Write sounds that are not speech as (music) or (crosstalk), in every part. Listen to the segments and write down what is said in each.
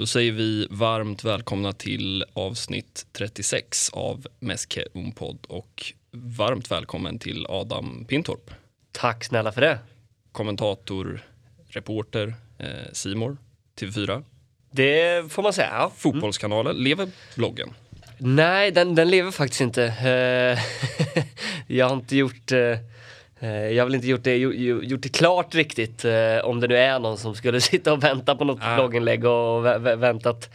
Då säger vi varmt välkomna till avsnitt 36 av Meske Unpod och varmt välkommen till Adam Pintorp. Tack snälla för det. Kommentator, reporter, eh, Simor, TV4. Det får man säga. Ja. Fotbollskanalen, lever bloggen? Nej, den, den lever faktiskt inte. Eh, (laughs) jag har inte gjort eh, eh, jag har väl inte gjort det, gjort det klart riktigt om det nu är någon som skulle (laughs) sitta och vänta på något ah. blogginlägg och väntat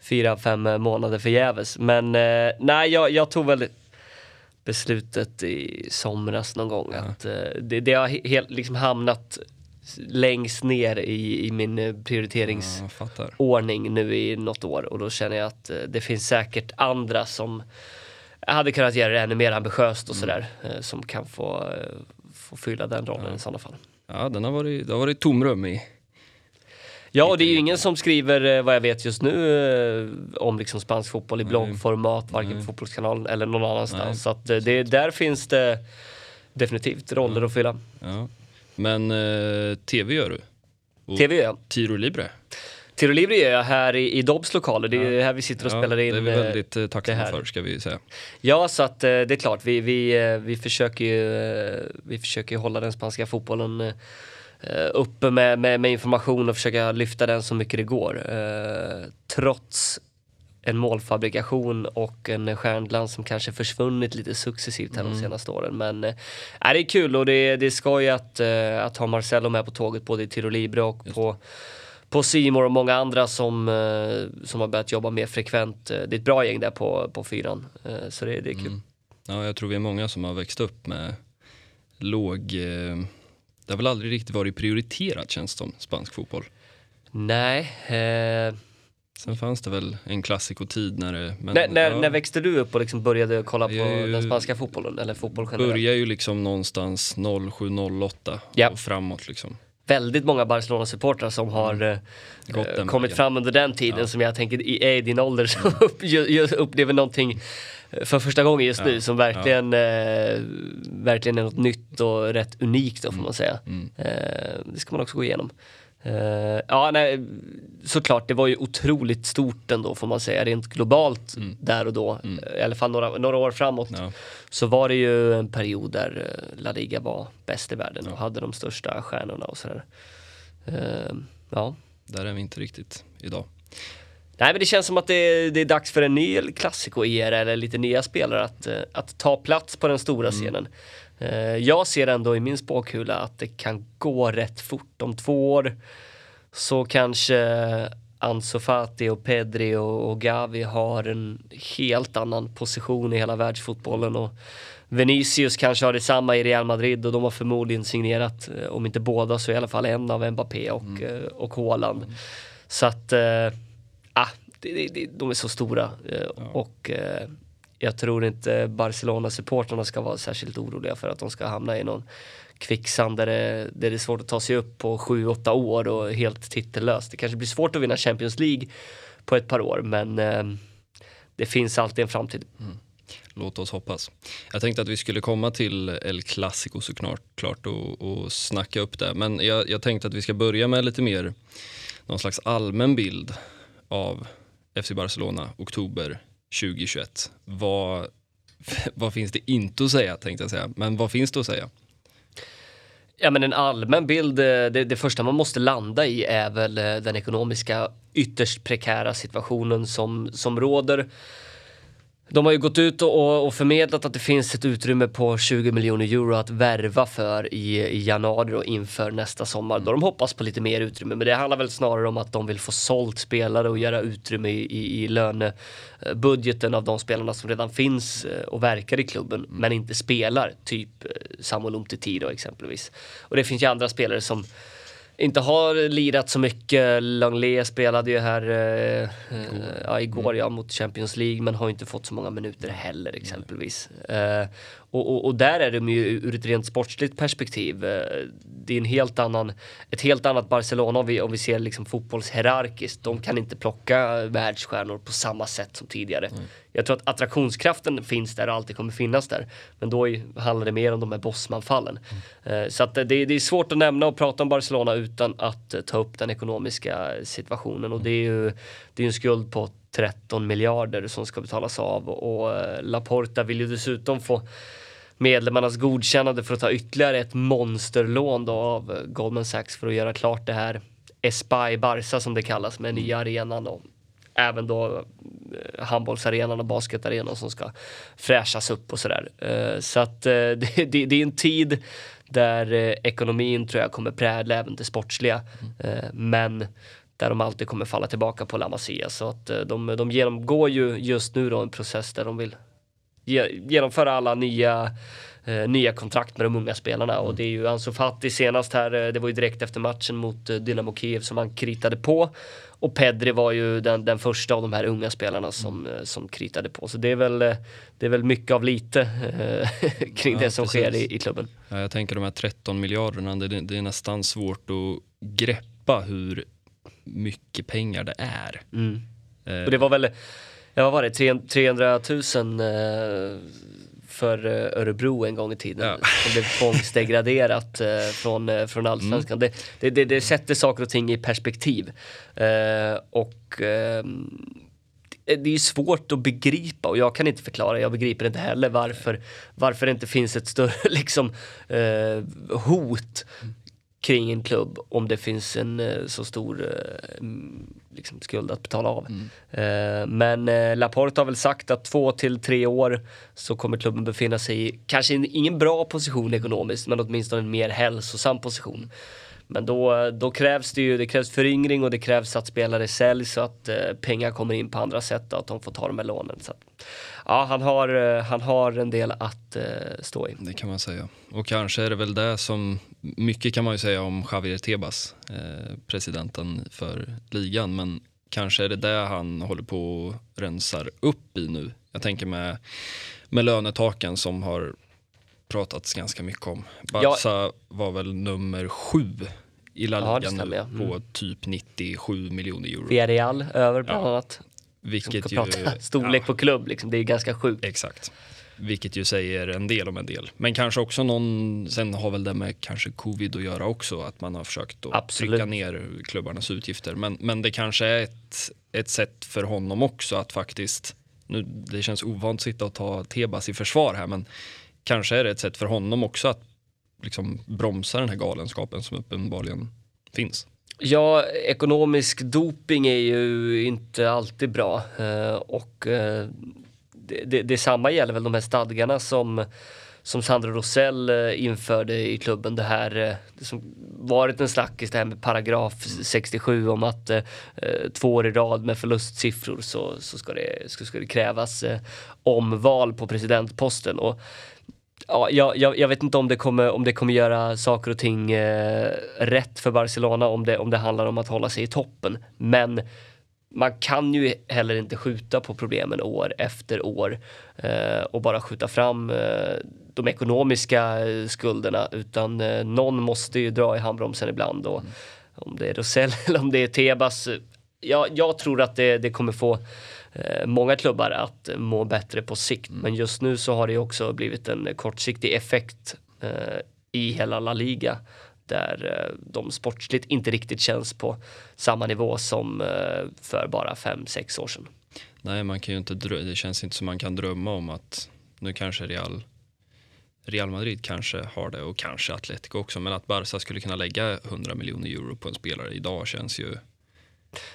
fyra, fem månader förgäves. Men nej, jag, jag, tog väl beslutet i somras någon gång ja. att det, det har helt liksom hamnat längst ner i, i min eh, prioriteringsordning ja, nu i något år och då känner jag att eh, det finns säkert andra som hade kunnat göra det ännu mer ambitiöst och mm. sådär eh, som kan få, få fylla den rollen ja. i sådana fall. Ja, den har varit, det har varit tomrum i Ja, och det är ju ingen som skriver vad jag vet just nu om liksom spansk fotboll i bloggformat, varken på Fotbollskanalen eller någon annanstans. Nej. Så att det, där finns det definitivt roller ja. att fylla. Ja. Men eh, tv gör du? Och TV gör jag. Tiro Libre? Tiro Libre gör jag här i, i Dobbs lokaler, det är ja. här vi sitter och ja, spelar in. Det är vi väldigt eh, tacksamma för ska vi säga. Ja, så att eh, det är klart, vi, vi, eh, vi, försöker ju, eh, vi försöker hålla den spanska fotbollen eh, uppe med, med, med, information och försöka lyfta den så mycket det går. trots en målfabrikation och en stjärnglans som kanske försvunnit lite successivt här mm. de senaste åren. Men äh, det är kul och det, det är skoj att, äh, att ha Marcelo med på tåget både i Tiro Libre och Just. på på Simor och många andra som, äh, som har börjat jobba mer frekvent. Det är ett bra gäng där på, på fyran, så det, det är kul. Mm. Ja, jag tror vi är många som har växt upp med låg... Det har väl aldrig riktigt varit prioriterat känns det som, spansk fotboll. Nej. Eh Sen fanns det väl en klassikotid när det... Men, när, när, ja. när, växte du upp och liksom började kolla på ju, den spanska fotbollen? Eller fotboll generellt? Började ju liksom någonstans 07-08 ja. och framåt liksom. Väldigt många Barcelona-supportrar som har mm. eh, kommit fram under den tiden ja. som jag tänker är i din ålder som (laughs) upplever någonting eh, för första gången just nu som verkligen, eh, verkligen är något nytt och rätt unikt då får mm. man säga. Mm. Eh, det ska man också gå igenom. Uh, ja, nej, såklart, det var ju otroligt stort ändå får man säga, rent globalt mm. där och då. Mm. I alla fall några, några år framåt. Ja. Så var det ju en period där uh, La Liga var bäst i världen ja. och hade de största stjärnorna och sådär. Uh, ja. Där är vi inte riktigt idag. Nej men det känns som att det, det är dags för en ny klassiko-era eller lite nya spelare att, att ta plats på den stora mm. scenen. Eh, jag ser ändå i min spåkula att det kan gå rätt fort. Om två år så kanske Ansu Fati och Pedri och, Gavi har en helt annan position i hela världsfotbollen. Och Vinicius kanske har detsamma i Real Madrid och de har förmodligen signerat, eh, om inte båda så i alla fall en av Mbappé och, mm. Eh, och Haaland. Mm. Så att, äh, de är så stora. Och jag tror inte Barcelona-supportrarna ska vara särskilt oroliga för att de ska hamna i någon kvicksand där det, där det är svårt att ta sig upp på 7-8 år och helt titellöst. Det kanske blir svårt att vinna Champions League på ett par år men eh, det finns alltid en framtid. Mm. Låt oss hoppas. Jag tänkte att vi skulle komma till El Clasico såklart klart, och, och snacka upp det. Men jag, jag tänkte att vi ska börja med lite mer någon slags allmän bild av FC Barcelona oktober 2021. Vad, (laughs) vad finns det inte att säga tänkte jag säga, men vad finns det att säga? Ja men en allmän bild, eh, det, det, första man måste landa i är väl eh, den ekonomiska ytterst prekära situationen som, som råder. De har ju gått ut och, och, förmedlat att det finns ett utrymme på 20 miljoner euro att värva för i, i januari och inför nästa sommar. Då de hoppas på lite mer utrymme. Men det handlar väl snarare om att de vill få sålt spelare och göra utrymme i, i, i lönebudgeten av de spelarna som redan finns eh, och verkar i klubben mm. men inte spelar. Typ eh, Samuel Umtiti då exempelvis. Och det finns ju andra spelare som inte har lirat så mycket. Langley spelade ju här eh, igår. ja, igår mm. ja, mot Champions League men har inte fått så många minuter heller exempelvis. Eh, Och, och, och, där är de ju ur ett rent sportsligt perspektiv. Eh, det är en helt annan, ett helt annat Barcelona om vi, om vi ser liksom fotbollshierarkiskt. De kan inte plocka världsstjärnor på samma sätt som tidigare. Mm. Jag tror att attraktionskraften finns där och alltid kommer finnas där. Men då handlar det mer om de här bossmanfallen. Mm. Så att det, det, är svårt att nämna och prata om Barcelona utan att ta upp den ekonomiska situationen. Och det är ju det är en skuld på 13 miljarder som ska betalas av och eh, Laporta vill ju dessutom få medlemmarnas godkännande för att ta ytterligare ett monsterlån då av eh, Goldman Sachs för att göra klart det här Espai Barca som det kallas med nya mm. arenan och även då eh, handbollsarenan och basketarenan som ska fräschas upp och sådär. Så att (laughs) det, det, det är en tid där ekonomin tror jag kommer prägla även det sportsliga. Mm. Men där de alltid kommer falla tillbaka på La Masia. Så att eh, de, de genomgår ju just nu då en process där de vill ge, genomföra alla nya eh, nya kontrakt med de unga spelarna och det är ju Ansu Fati senast här, eh, det var ju direkt efter matchen mot eh, Dynamo Kiev som han kritade på. Och Pedri var ju den, den första av de här unga spelarna som, mm. som kritade på. Så det är väl, det är väl mycket av lite (laughs) kring ja, det som precis. sker i, i klubben. Ja, jag tänker de här 13 miljarderna, det, det är nästan svårt att greppa hur mycket pengar det är. Mm. Eh. Och det var väl, ja vad var det, 300 000 eh, för eh, Örebro en gång i tiden. Ja. Som blev tvångsdegraderat eh, från, från allsvenskan. Mm. Det, det, det, det, sätter saker och ting i perspektiv. Eh, och ehm, det är svårt att begripa och jag kan inte förklara, jag begriper inte heller varför, varför det inte finns ett större (laughs) liksom, hot kring en klubb om det finns en eh, så stor eh, liksom, skuld att betala av. Mm. Eh, men Laporte har väl sagt att två till tre år så kommer klubben befinna sig i, kanske ingen bra position ekonomiskt, men åtminstone en mer hälsosam position. Men då, då krävs det ju det krävs föryngring och det krävs att spelare säljs så att eh, pengar kommer in på andra sätt och att de får ta de här lånen. Så att, ja, han har, eh, han har en del att eh, stå i. Det kan man säga. Och kanske är det väl det som, mycket kan man ju säga om Javier Tebas, eh, presidenten för ligan, men kanske är det det han håller på och rensar upp i nu. Jag tänker med, med lönetaken som har pratats ganska mycket om. Barca ja. var väl nummer sju i La Liga ja, nu ja. mm. på typ 97 miljoner euro. Villarreal över bland annat. Vilket ju, storlek på klubb, liksom. det är ganska sjukt. Exakt. Vilket ju säger en del om en del. Men kanske också någon, sen har väl det med kanske covid att göra också, att man har försökt att Absolut. trycka ner klubbarnas utgifter. Men, men det kanske är ett, ett sätt för honom också att faktiskt, nu det känns ovant att sitta och ta Tebas i försvar här, men kanske är det ett sätt för honom också att liksom bromsa den här galenskapen som uppenbarligen finns. Ja, ekonomisk doping är ju inte alltid bra eh, och eh, det, det, detsamma gäller väl de här stadgarna som som Sandro Rosell eh, införde i klubben det här, det som varit en slackis, det här med paragraf 67 om att eh, två år i rad med förlustsiffror så, så ska, det, ska, ska det krävas eh, omval på presidentposten. Och ja, jag, jag, vet inte om det kommer, om det kommer göra saker och ting eh, rätt för Barcelona om det, om det handlar om att hålla sig i toppen. Men man kan ju heller inte skjuta på problemen år efter år eh, och bara skjuta fram eh, de ekonomiska skulderna utan eh, någon måste ju dra i handbromsen ibland och mm. om det är Rosell (laughs) eller om det är Tebas. Ja, jag tror att det, det kommer få Eh, Eh, många klubbar att må bättre på sikt. Men just nu så har det också blivit en kortsiktig effekt eh, i hela La Liga där eh, de sportsligt inte riktigt känns på samma nivå som för bara fem sex år sedan. Nej, man kan ju inte det känns inte som man kan drömma om att nu kanske Real Real Madrid kanske har det och kanske Atletico också, men att Barca skulle kunna lägga 100 miljoner euro på en spelare idag känns ju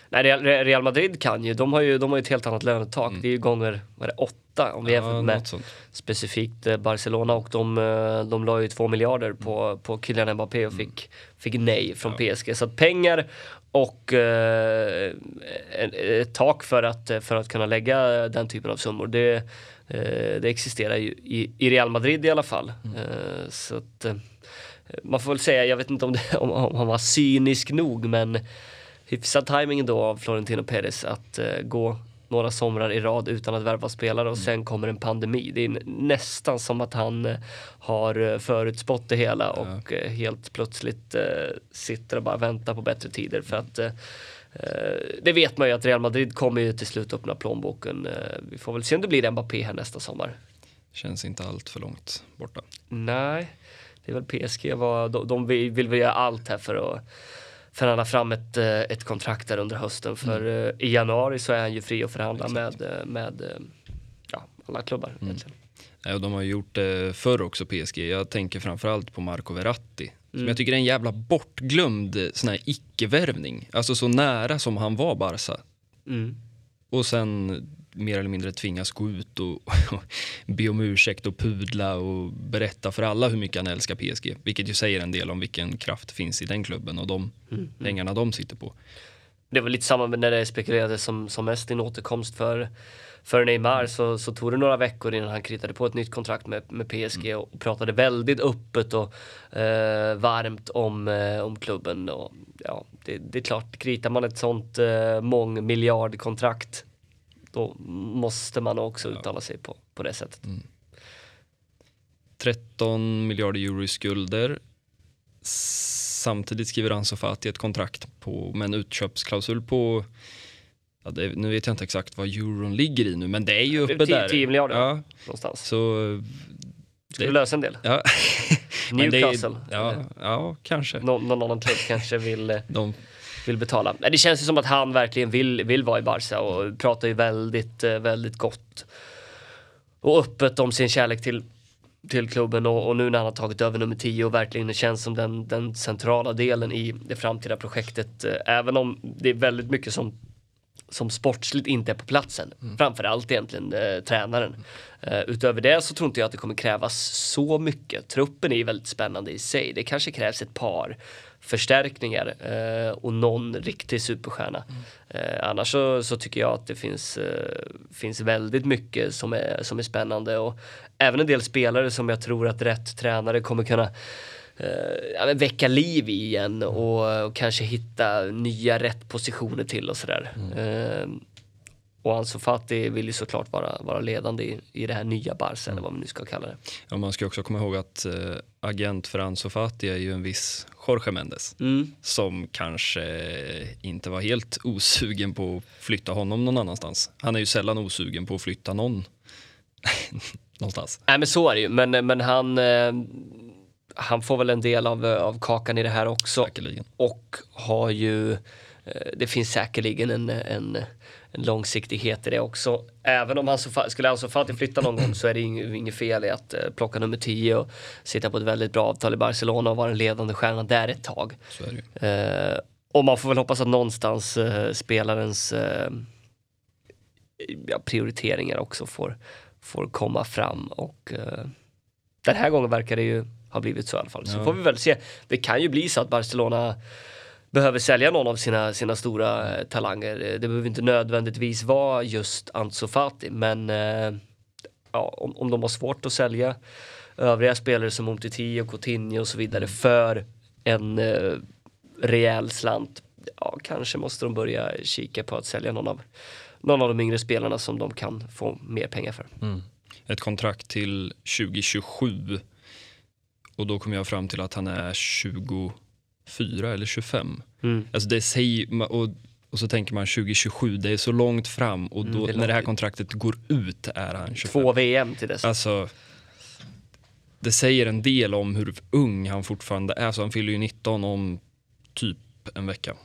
Nej, Real Madrid kan ju, de har ju, de har ju ett helt annat lönetak. Mm. Det är ju gånger, vad det, åtta om vi ja, jämför med specifikt eh, Barcelona och de, eh, de la ju två miljarder på, mm. på Kylian Mbappé och mm. fick, fick nej från ja. PSG. Så pengar och eh, ett tak för att, för att kunna lägga den typen av summor, det, eh, det existerar ju i, i, Real Madrid i alla fall. Mm. Eh, så att, eh, man får väl säga, jag vet inte om, det, om, om han var cynisk nog, men hyfsad timing då av Florentino Perez att uh, gå några somrar i rad utan att värva spelare och sen kommer en pandemi. Det är nästan som att han eh, har eh, förutspått det hela och eh, helt plötsligt eh, sitter och bara väntar på bättre tider för att eh, eh, det vet man ju att Real Madrid kommer ju till slut öppna plånboken. Eh, Vi får väl se om det blir Mbappé här nästa sommar. Känns inte allt för långt borta. Nej, det är väl PSG. De, vill väl göra allt här för att förhandla fram ett, eh, ett kontrakt där under hösten. För eh, i januari så är han ju fri att förhandla med, eh, med ja, alla klubbar egentligen. Nej, och de har ju gjort det förr också PSG. Jag tänker framförallt på Marco Verratti. Som jag tycker är en jävla bortglömd sån här icke-värvning. Alltså så nära som han var Barca. Mm. Och sen mer eller mindre tvingas gå ut och, och be om ursäkt och pudla och berätta för alla hur mycket han älskar PSG. Vilket ju säger en del om vilken kraft finns i den klubben och de pengarna de sitter på. Det var lite samma när det spekulerades som, som mest i en återkomst för, för Neymar så, så tog det några veckor innan han kritade på ett nytt kontrakt med, med PSG och pratade väldigt öppet och eh, varmt om, eh, om klubben. Och, ja, det, det är klart, kritar man ett sånt eh, mångmiljardkontrakt då måste man också uttala sig på, på det sättet. 13 miljarder euro i skulder. Samtidigt skriver Ansu Fati ett kontrakt på, med en utköpsklausul på Ja, det, nu vet jag inte exakt vad euron ligger i nu, men det är ju uppe 10 där. 10 miljarder Ja, någonstans. så... Ska vi lösa en del? Ja. (laughs) Men det Newcastle? Ja, ja, kanske. Nå, någon annan klubb kanske vill eh, De, vill betala. Men det känns ju som att han verkligen vill, vill vara i Barca och pratar ju väldigt, eh, väldigt gott och öppet om sin kärlek till, till klubben och, och nu när han har tagit över nummer 10 och verkligen känns som den, den centrala delen i det framtida projektet. eh, Även om det är väldigt mycket som som sportsligt inte är på platsen. Framförallt egentligen eh, tränaren. Eh, utöver det så tror inte jag att det kommer krävas så mycket. Truppen är ju väldigt spännande i sig. Det kanske krävs ett par förstärkningar eh, och någon riktig superstjärna. Eh, annars så, så tycker jag att det finns, eh, finns väldigt mycket som är, som är spännande och även en del spelare som jag tror att rätt tränare kommer kunna eh, väcka liv i igen och, och kanske hitta nya rätt positioner till och sådär. Eh, och Ansu Fati vill ju såklart vara, vara ledande i, i det här nya Barca eller vad man nu ska kalla det. ja, man ska också komma ihåg att eh, agent för Ansu Fati är ju en viss Jorge Mendes. Mm. Som kanske inte var helt osugen på att flytta honom någon annanstans. Han är ju sällan osugen på att flytta någon (laughs) någonstans. Nej men så är det ju, men, men han, eh, han får väl en del av, av kakan i det här också. Säkerligen. och har ju, eh, det finns säkerligen en, en, en långsiktighet i det också. Även om han så, skulle Ansu Fati flytta någon gång så är det inget, fel i att eh, plocka nummer 10 och sitta på ett väldigt bra avtal i Barcelona och vara en ledande stjärna där ett tag. Eh, och man får väl hoppas att någonstans eh, spelarens eh, ja, prioriteringar också får, får komma fram och eh, den här gången verkar det ju ha blivit så i alla fall. Så Ja. får vi väl se. Det kan ju bli så att Barcelona behöver sälja någon av sina, sina stora eh, talanger. Eh, det behöver inte nödvändigtvis vara just Ansu Fati, men eh, ja, om, om de har svårt att sälja övriga spelare som Umtiti och Coutinho och så vidare för en eh, rejäl slant, ja kanske måste de börja kika på att sälja någon av, någon av de yngre spelarna som de kan få mer pengar för. Mm. Ett kontrakt till 2027 och då kom jag fram till att han är 24 eller 25. Mm. Alltså det säger, och, och så tänker man 2027, det är så långt fram och då, Mm, det är när det här kontraktet går ut är han 25. Två VM till dess. Alltså, det säger en del om hur ung han fortfarande är. Så han fyller ju 19 om typ en vecka.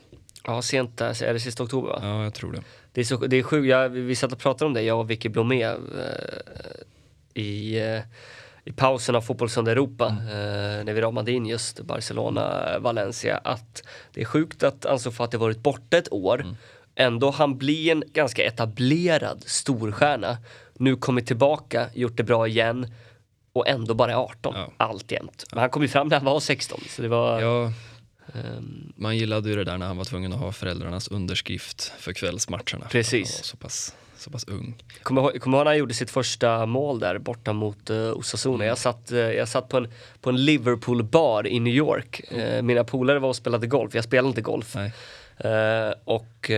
Ja, sent där, är det sista oktober va? Ja, jag tror det. Det är, så, det är sjukt, vi satt och pratade om det, jag och Vicky Blomé eh, i, eh, i pausen av Fotbollssöndag Europa eh, när vi ramade in just Barcelona-Valencia att det är sjukt att Ansu Fati varit borta ett år ändå han blir en ganska etablerad storstjärna nu kommit tillbaka, gjort det bra igen och ändå bara är 18 Ja. alltjämt. Men han kom ju fram när han var 16 så det var Ja, ehm, man gillade ju det där när han var tvungen att ha föräldrarnas underskrift för kvällsmatcherna. Precis. Så pass, så pass ung. Kommer kommer ihåg när han gjorde sitt första mål där borta mot uh, Osasuna. Jag satt, eh, jag satt på en, på en Liverpool-bar i New York. Eh, mina polare var och spelade golf, jag spelade inte golf. Eh, och,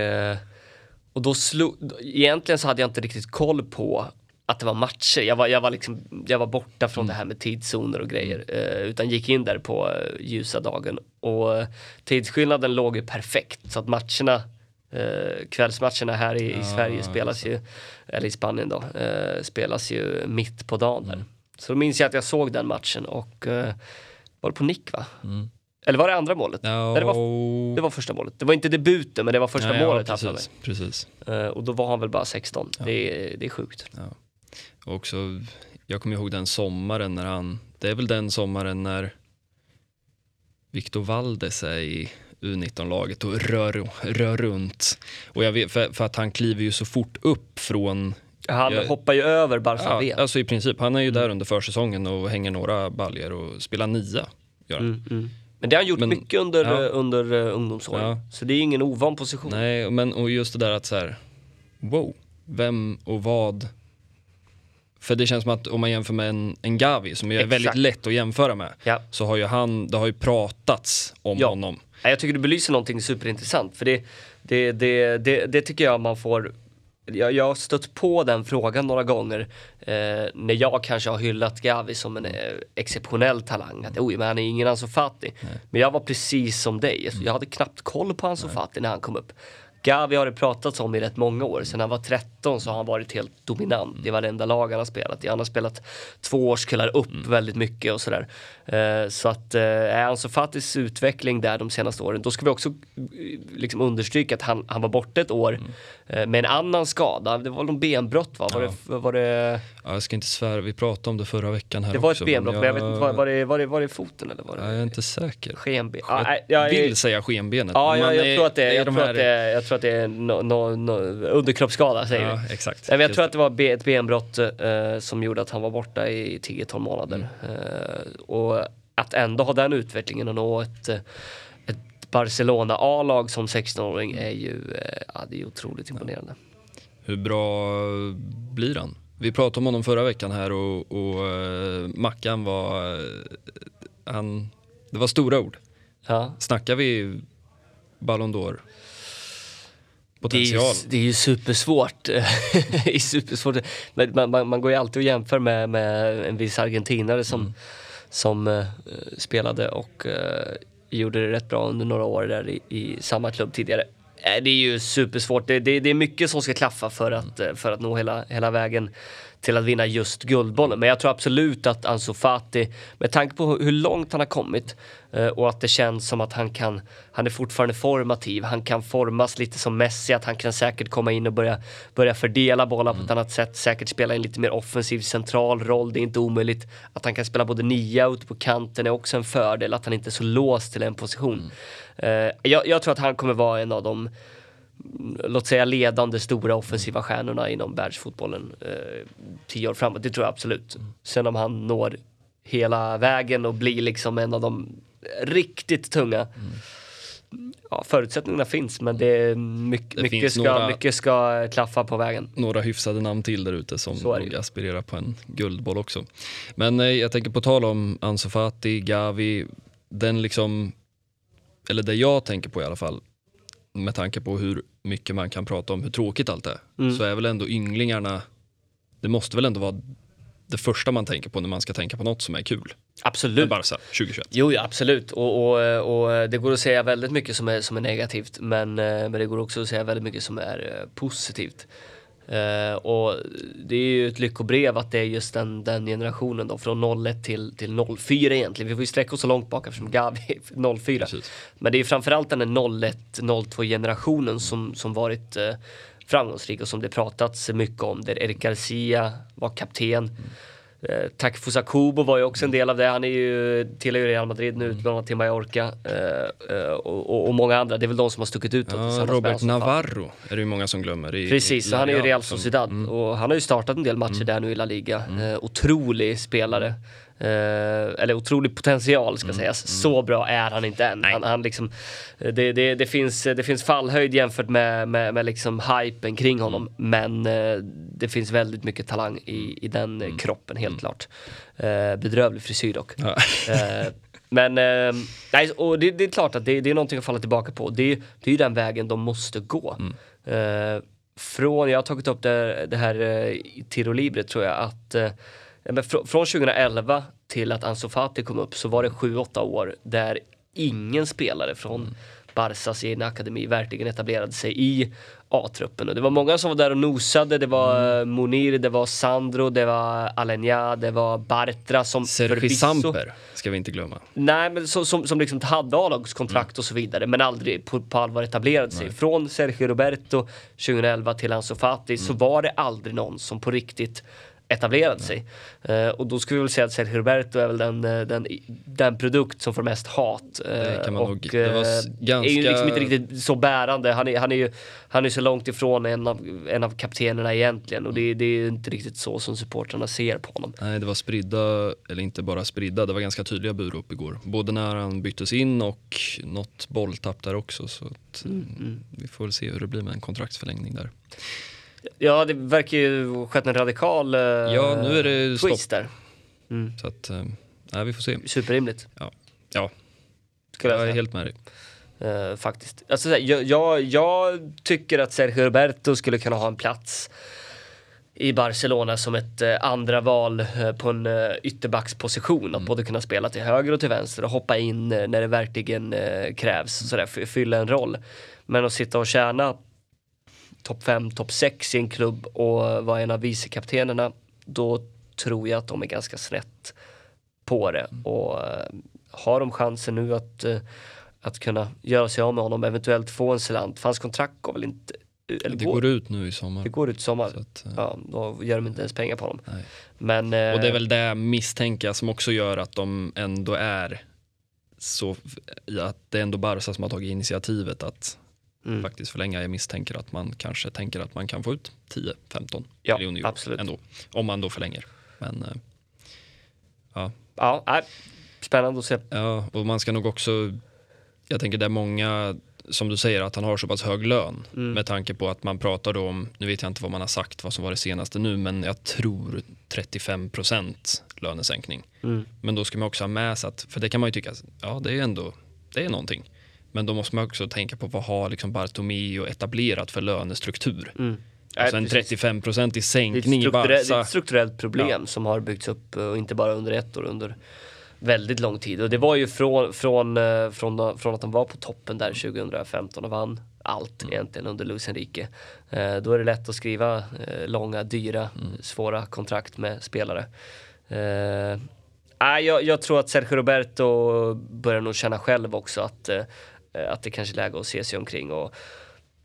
och då slog, egentligen så hade jag inte riktigt koll på att det var matcher. Jag var, jag var, liksom, jag var borta från det här med tidszoner och grejer. Eh, utan gick in där på eh, ljusa dagen. Och eh, tidsskillnaden låg ju perfekt. Så att matcherna, eh, kvällsmatcherna här i, i Sverige spelas ju, eller i Spanien då, eh, spelas ju mitt på dagen där. Så då minns jag att jag såg den matchen och eh, var det på nick va? Eller var det andra målet? Ja, Nej, det, var, det var första målet. Det var inte debuten men det var första ja, målet ja, precis, precis. Eh, och då var han väl bara 16. Det, är, det är sjukt. Och också, jag kommer ihåg den sommaren när han, det är väl den sommaren när Victor Valdes är i U19-laget och rör, rör runt. Och jag vet, för, för att han kliver ju så fort upp från Han Jag- hoppar ju över Barca Ja, alltså i princip. Han är ju där under försäsongen och hänger några baljer och spelar nia. Gör han. Mm, mm. Men det har han gjort Men- mycket under, ja. eh, under uh, ungdomsåren. Ja. Så det är ingen ovan position. Nej, men och just det där att så här, wow, vem och vad. För det känns som att om man jämför med en, en Gavi som är Exakt. väldigt lätt att jämföra med. Ja. Så har ju han, det har ju pratats om honom. Jag tycker du belyser någonting superintressant. För det, det, det, det, det tycker jag man får jag, jag har stött på den frågan några gånger eh, när jag kanske har hyllat Gavi som en eh, exceptionell talang. Att oj, men han är ingen Ansu Fati. Men jag var precis som dig. Jag hade knappt koll på Ansu Fati när han kom upp. Gavi har det pratats om i rätt många år. Sen han var 13 så har han varit helt dominant i varenda lag han har spelat i. Han har spelat två årskullar upp väldigt mycket och sådär. Eh, så att eh, är Ansu Fatis utveckling där de senaste åren, då ska vi också eh, liksom understryka att han, han var borta ett år eh, med en annan skada. Det var någon benbrott va? Var, Ja. det, var det, Ja, jag ska inte svära, vi pratade om det förra veckan här det var också. ett benbrott, men jag vet inte, var, det, var, det, var det foten eller var det Ja, jag är inte säker. skenben? Jag Ja, nej, jag, vill säga skenbenet. Ja, men jag, jag, tror att det, är jag, tror här- att det, jag tror att det är no, no, no, underkroppsskada säger vi. Ja, exakt. Nej, men jag tror att det var ett benbrott eh, som gjorde att han var borta i 10-12 månader. Mm. Eh, och att ändå ha den utvecklingen och nå ett, eh, ett Barcelona A-lag som 16-åring är ju eh, ja, det är otroligt imponerande. Hur bra blir han? Vi pratade om honom förra veckan här och, och eh, Mackan var... eh, han, det var stora ord. Ja. Snackar vi Ballon d'Or? Det är, ju, Potential? det är ju supersvårt. (laughs) det är supersvårt. Men man, man, man går ju alltid och jämför med, med en viss argentinare som, Mm. som eh, spelade och gjorde det rätt bra under några år där i, i samma klubb tidigare. Äh, det är ju supersvårt. Det, det, det är mycket som ska klaffa för att, eh, för att nå hela, hela vägen till att vinna just Guldbollen. Men jag tror absolut att Ansu Fati, med tanke på hur långt han har kommit eh, och att det känns som att han kan, han är fortfarande formativ, han kan formas lite som Messi, att han kan säkert komma in och börja, börja fördela bollar på ett annat sätt, säkert spela en lite mer offensiv central roll, det är inte omöjligt. Att han kan spela både nia ute på kanten är också en fördel, att han inte är så låst till en position. Eh, jag, jag tror att han kommer vara en av de låt säga ledande stora offensiva stjärnorna inom världsfotbollen eh, tio år framåt. Det tror jag absolut. Sen om han når hela vägen och blir liksom en av de riktigt tunga. Ja, förutsättningarna finns men det är mycket, Det mycket, ska, några- mycket ska klaffa på vägen. Några hyfsade namn till där ute som nog aspirerar på en guldboll också. Men eh, jag tänker på tal om Ansu Fati, Gavi, den liksom, eller det jag tänker på i alla fall, med tanke på hur mycket man kan prata om hur tråkigt allt är, Mm. så är väl ändå ynglingarna, det måste väl ändå vara det första man tänker på när man ska tänka på något som är kul. Absolut. Barca 2021. Jo, ja, absolut. Och, och, och det går att säga väldigt mycket som är, som är negativt, men, eh, men det går också att säga väldigt mycket som är eh, positivt. Eh, och det är ju ett lyckobrev att det är just den, den generationen då, från 01 till, till 04 egentligen. Vi får ju sträcka oss så långt bak eftersom Gavi är 04. Precis. Men det är framförallt den 01-02 generationen som, som varit eh, framgångsrik och som det pratats mycket om. Där Eric Garcia var kapten. Eh, Takifusa Kubo var ju också en del av det. Han är ju, tillhör ju Real Madrid nu, utlånad till Mallorca. Eh, eh, och, och, många andra. Det är väl de som har stuckit ut. Ja, Robert. Navarro är det ju många som glömmer. I, Precis, i han är ju Real som- Sociedad Mm. och han har ju startat en del matcher där nu i La Liga. Eh, otrolig spelare. Eh, eller otrolig potential ska sägas. Så bra är han inte än. Han, han liksom, det, det, det, finns, det finns fallhöjd jämfört med, med, med liksom hypen kring honom. Men eh, det finns väldigt mycket talang i, i den eh, kroppen, helt klart. Eh, bedrövlig frisyr dock. Ja. Men eh, nej, och det, det är klart att det, det är någonting att falla tillbaka på. Det, det är ju den vägen de måste gå. Mm. Eh, från, jag har tagit upp det, det här eh, i Tiro Libre tror jag, att men fr från 2011 till att Ansu Fati kom upp så var det 7-8 år där ingen spelare från mm. Barsas egna akademi verkligen etablerade sig i A-truppen. Och det var många som var där och nosade. Det var mm. Monir, det var Sandro, det var Alenia, det var Bartra som Sergi förvisso... Samper ska vi inte glömma. Nej, men som, som, som liksom hade A-lagskontrakt mm. och så vidare men aldrig på, på allvar etablerade sig. Nej. Från Sergio Roberto 2011 till Ansu Fati mm. så var det aldrig någon som på riktigt etablerat sig. Uh, och då skulle vi väl säga att Sergio Roberto är väl den, eh, den, den produkt som får mest hat. Uh, och nog, ganska... är ju liksom inte riktigt så bärande. Han är, han är ju han är så långt ifrån en av, en av kaptenerna egentligen och det, det är inte riktigt så som supportrarna ser på honom. Nej, det var spridda, eller inte bara spridda, det var ganska tydliga burop igår. Både när han byttes in och något bolltapp där också. Så att, mm, mm. vi får väl se hur det blir med en kontraktsförlängning där. Ja, det verkar ju skett en radikal uh, ja, nu är det twist stopp. där. Mm. Så att, nej, vi får se. Superrimligt. Ja, ja. jag, jag är helt med dig. Uh, faktiskt. Alltså, jag, jag, jag, tycker att Sergio Roberto skulle kunna ha en plats i Barcelona som ett uh, andra val uh, på en uh, ytterbacksposition. Mm. Att både kunna spela till höger och till vänster och hoppa in när det verkligen krävs. Sådär, fylla en roll. Men att sitta och tjäna topp 5, topp 6 i en klubb och vara en av vicekaptenerna, då tror jag att de är ganska snett på det. Mm. Och uh, har de chansen nu att, uh, att kunna göra sig av med honom, eventuellt få en slant, för hans kontrakt går väl inte eller det går, går, ut nu i sommar. Det går ut i sommar. Att, ja, då gör de inte ens pengar på honom. Men, och det är väl det misstänka som också gör att de ändå är så, att det är ändå Barca som har tagit initiativet att mm. faktiskt förlänga. Jag misstänker att man kanske tänker att man kan få ut 10-15 ja, miljoner euro absolut. ändå. Om man då förlänger. Men eh, ja. Ja, äh, spännande att se. Ja, och man ska nog också, jag tänker det är många som du säger att han har så pass hög lön mm. med tanke på att man pratar då om, nu vet jag inte vad man har sagt vad som var det senaste nu men jag tror 35 lönesänkning. Mm. Men då ska man också ha med sig att, för det kan man ju tycka, ja det är ändå, det är någonting. Men då måste man också tänka på vad har liksom Bartomeu etablerat för lönestruktur. Mm. Alltså en 35% i sänkning i Barca. Det är ett strukturellt problem ja. som har byggts upp och inte bara under ett år, under väldigt lång tid. Och det var ju från, från, eh, från, från att de var på toppen där 2015 och vann allt mm. egentligen under Luis Enrique. Eh, då är det lätt att skriva eh, långa, dyra, mm. svåra kontrakt med spelare. Eh, jag, jag tror att Sergio Roberto börjar nog känna själv också att Eh, att det kanske är läge att se sig omkring. Och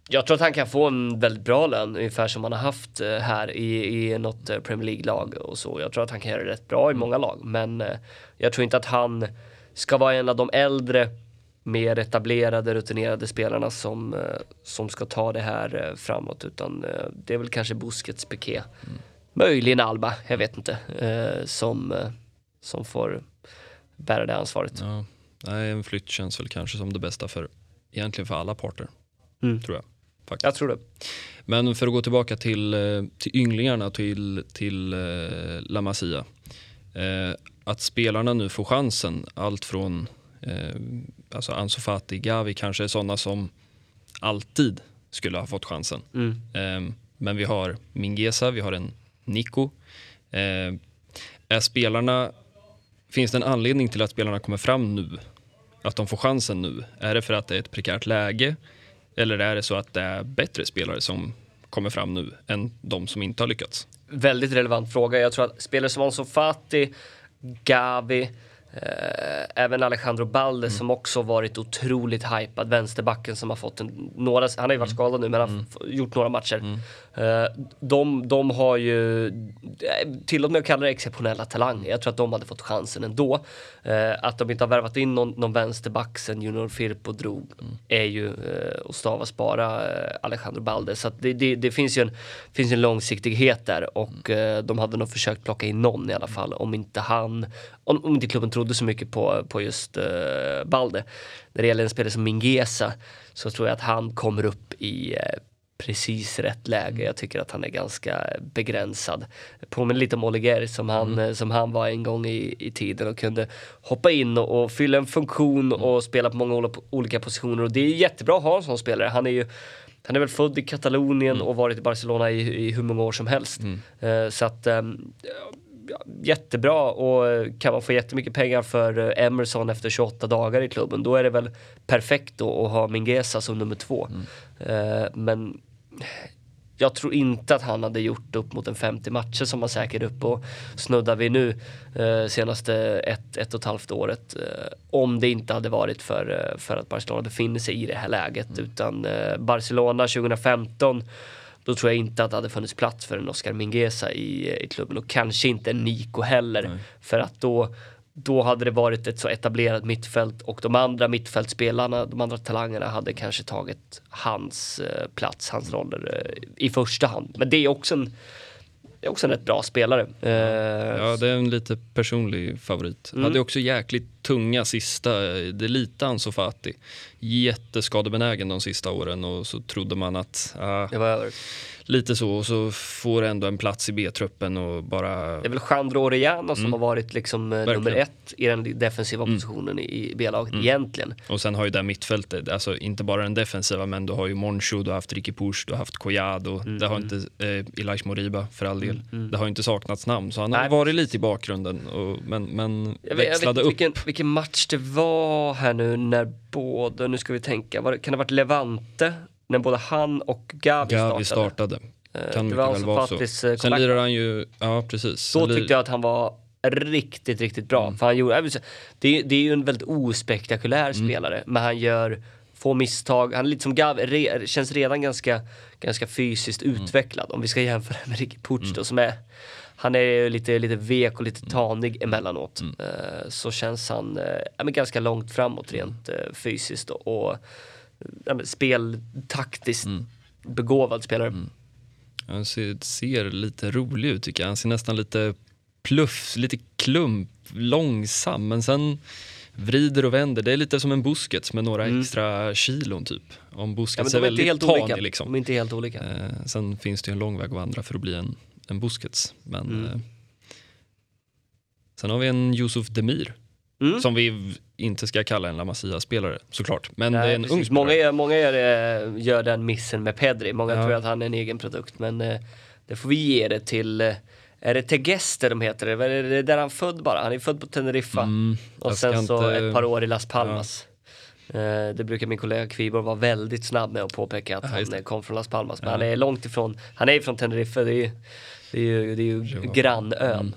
jag tror att han kan få en väldigt bra lön, ungefär som han har haft eh, här i, i något eh, Premier League-lag och så. Jag tror att han kan göra det rätt bra i många lag, men jag tror inte att han ska vara en av de äldre, mer etablerade, rutinerade spelarna som, som ska ta det här framåt, utan det är väl kanske Busquets, Piqué, mm. möjligen Alba, jag vet inte, som, som får bära det ansvaret. Ja. Nej, en flytt känns väl kanske som det bästa för egentligen för alla parter. Mm. Tror jag. Faktiskt. Jag tror det. Men för att gå tillbaka till, eh, till ynglingarna, till, till eh, La Masia. Eh, att spelarna nu får chansen, allt från eh, alltså Ansu Fati, Gavi kanske är sådana som alltid skulle ha fått chansen. Mm. Eh, men vi har Mingesa, vi har en Nico. Eh, är spelarna Finns det en anledning till att spelarna kommer fram nu? Att de får chansen nu? Är det för att det är ett prekärt läge? Eller är det så att det är bättre spelare som kommer fram nu än de som inte har lyckats? Väldigt relevant fråga. Jag tror att spelare som Ansu Fati, Gavi, även Alejandro Balde mm. som också varit otroligt hypad, vänsterbacken som har fått en, några, han har ju varit mm. skadad nu men han har mm. gjort några matcher. Mm. Eh, de, de har ju, eh, tillåt mig att kalla det exceptionella talanger, jag tror att de hade fått chansen ändå. Eh, att de inte har värvat in någon, någon vänsterback sen Junior Firpo drog är ju eh, att stavas bara eh, Alejandro Balde. Så det, det, det, finns ju en, finns en långsiktighet där och de hade nog försökt plocka in någon i alla fall om inte han, om, om inte klubben trodde så mycket på, på just uh, Balde. När det gäller en spelare som Mingesa så tror jag att han kommer upp i uh, precis rätt läge. Jag tycker att han är ganska begränsad. Påminner lite om Oliger som han, mm. som han var en gång i, i tiden och kunde hoppa in och, och fylla en funktion mm. och spela på många olika positioner och det är jättebra att ha en sån spelare. Han är ju han är väl född i Katalonien Mm. och varit i Barcelona i, i hur många år som helst. Eh, så att ehm, jättebra och kan man få jättemycket pengar för eh, Emerson efter 28 dagar i klubben då är det väl perfekt då att ha Mingueza som nummer två. Eh, men jag tror inte att han hade gjort upp mot en 50 matcher som han säkert upp och snuddar vid nu eh, senaste ett, ett och ett halvt året. Eh, om det inte hade varit för, eh, för att Barcelona befinner sig i det här läget. Utan eh, Barcelona 2015 då tror jag inte att det hade funnits plats för en Oscar Mingueza i, i klubben och kanske inte en Nico heller. För att då, då hade det varit ett så etablerat mittfält och de andra mittfältspelarna, de andra talangerna hade kanske tagit hans eh, plats, hans roller eh, i första hand. Men det är också en, är också en rätt bra spelare. Eh, Ja, det är en lite personlig favorit. Mm. Hade också jäkligt tunga sista, det är lite Ansu Fati. Jätteskadebenägen de sista åren och så trodde man att, ah, det var över. Lite så, och så får ändå en plats i B-truppen och bara... Det är väl Jandro Orellana som har varit liksom eh, nummer Mm. Verkligen. Mm. ett i den defensiva positionen i B-laget egentligen. Och sen har ju det mittfältet, alltså inte bara den defensiva, men du har ju Moncho, du har haft Ricky Push, du har haft Collado, Mm, det har inte, eh, Elias Moriba för all del. Det har inte saknats namn, så han har Nej, varit lite i bakgrunden, och, men, men Jag vet, jag vet växlade upp. vilken, vilken match det var här nu när både, nu ska vi tänka, var kan det ha varit Levante? När både han och Gavi, Gavi startade. startade. Eh, Kan det var väl alltså vara så. Fatis eh, Sen lirar han ju, ja precis. Då tyckte jag att han var riktigt, riktigt bra. Mm. För han gjorde, det, är- det är ju en väldigt ospektakulär Mm. spelare, men han gör få misstag. Han är lite som Gavi, re, känns redan ganska, ganska fysiskt Mm. utvecklad om vi ska jämföra med Ricky Puch då som är han är ju lite, lite vek och lite Mm. tanig emellanåt. Eh, så känns han men ganska långt framåt rent eh, fysiskt och, och ja, speltaktiskt Mm. begåvad spelare. Han ser, ser lite rolig ut tycker jag. Han ser nästan lite pluff, lite klump, långsam, men sen vrider och vänder. Det är lite som en Busquets med några extra kilon typ. Om Mm. Ja, är är väldigt helt tanig olika. liksom. De är inte helt olika. Eh, sen finns det ju en lång väg att vandra för att bli en, en Busquets. Men, Mm. eh, sen har vi en Yusuf Demir. Mm. Som vi inte ska kalla en La Masia-spelare såklart. Men det är Nej, en precis. ung spelare. många många gör, gör den missen med Pedri. Många Ja. tror att han är en egen produkt. Men eh, det får vi ge det till, eh, är det Tegeste de heter? Det är det där han född bara? Han är född på Teneriffa. Mm, och sen så inte- ett par år i Las Palmas. Eh, det brukar min kollega Kviborg vara väldigt snabb med att påpeka att Ja, han kom från Las Palmas. Men Ja. han är långt ifrån, han är från Teneriffa, det är ju, det är ju, det är ju grannön.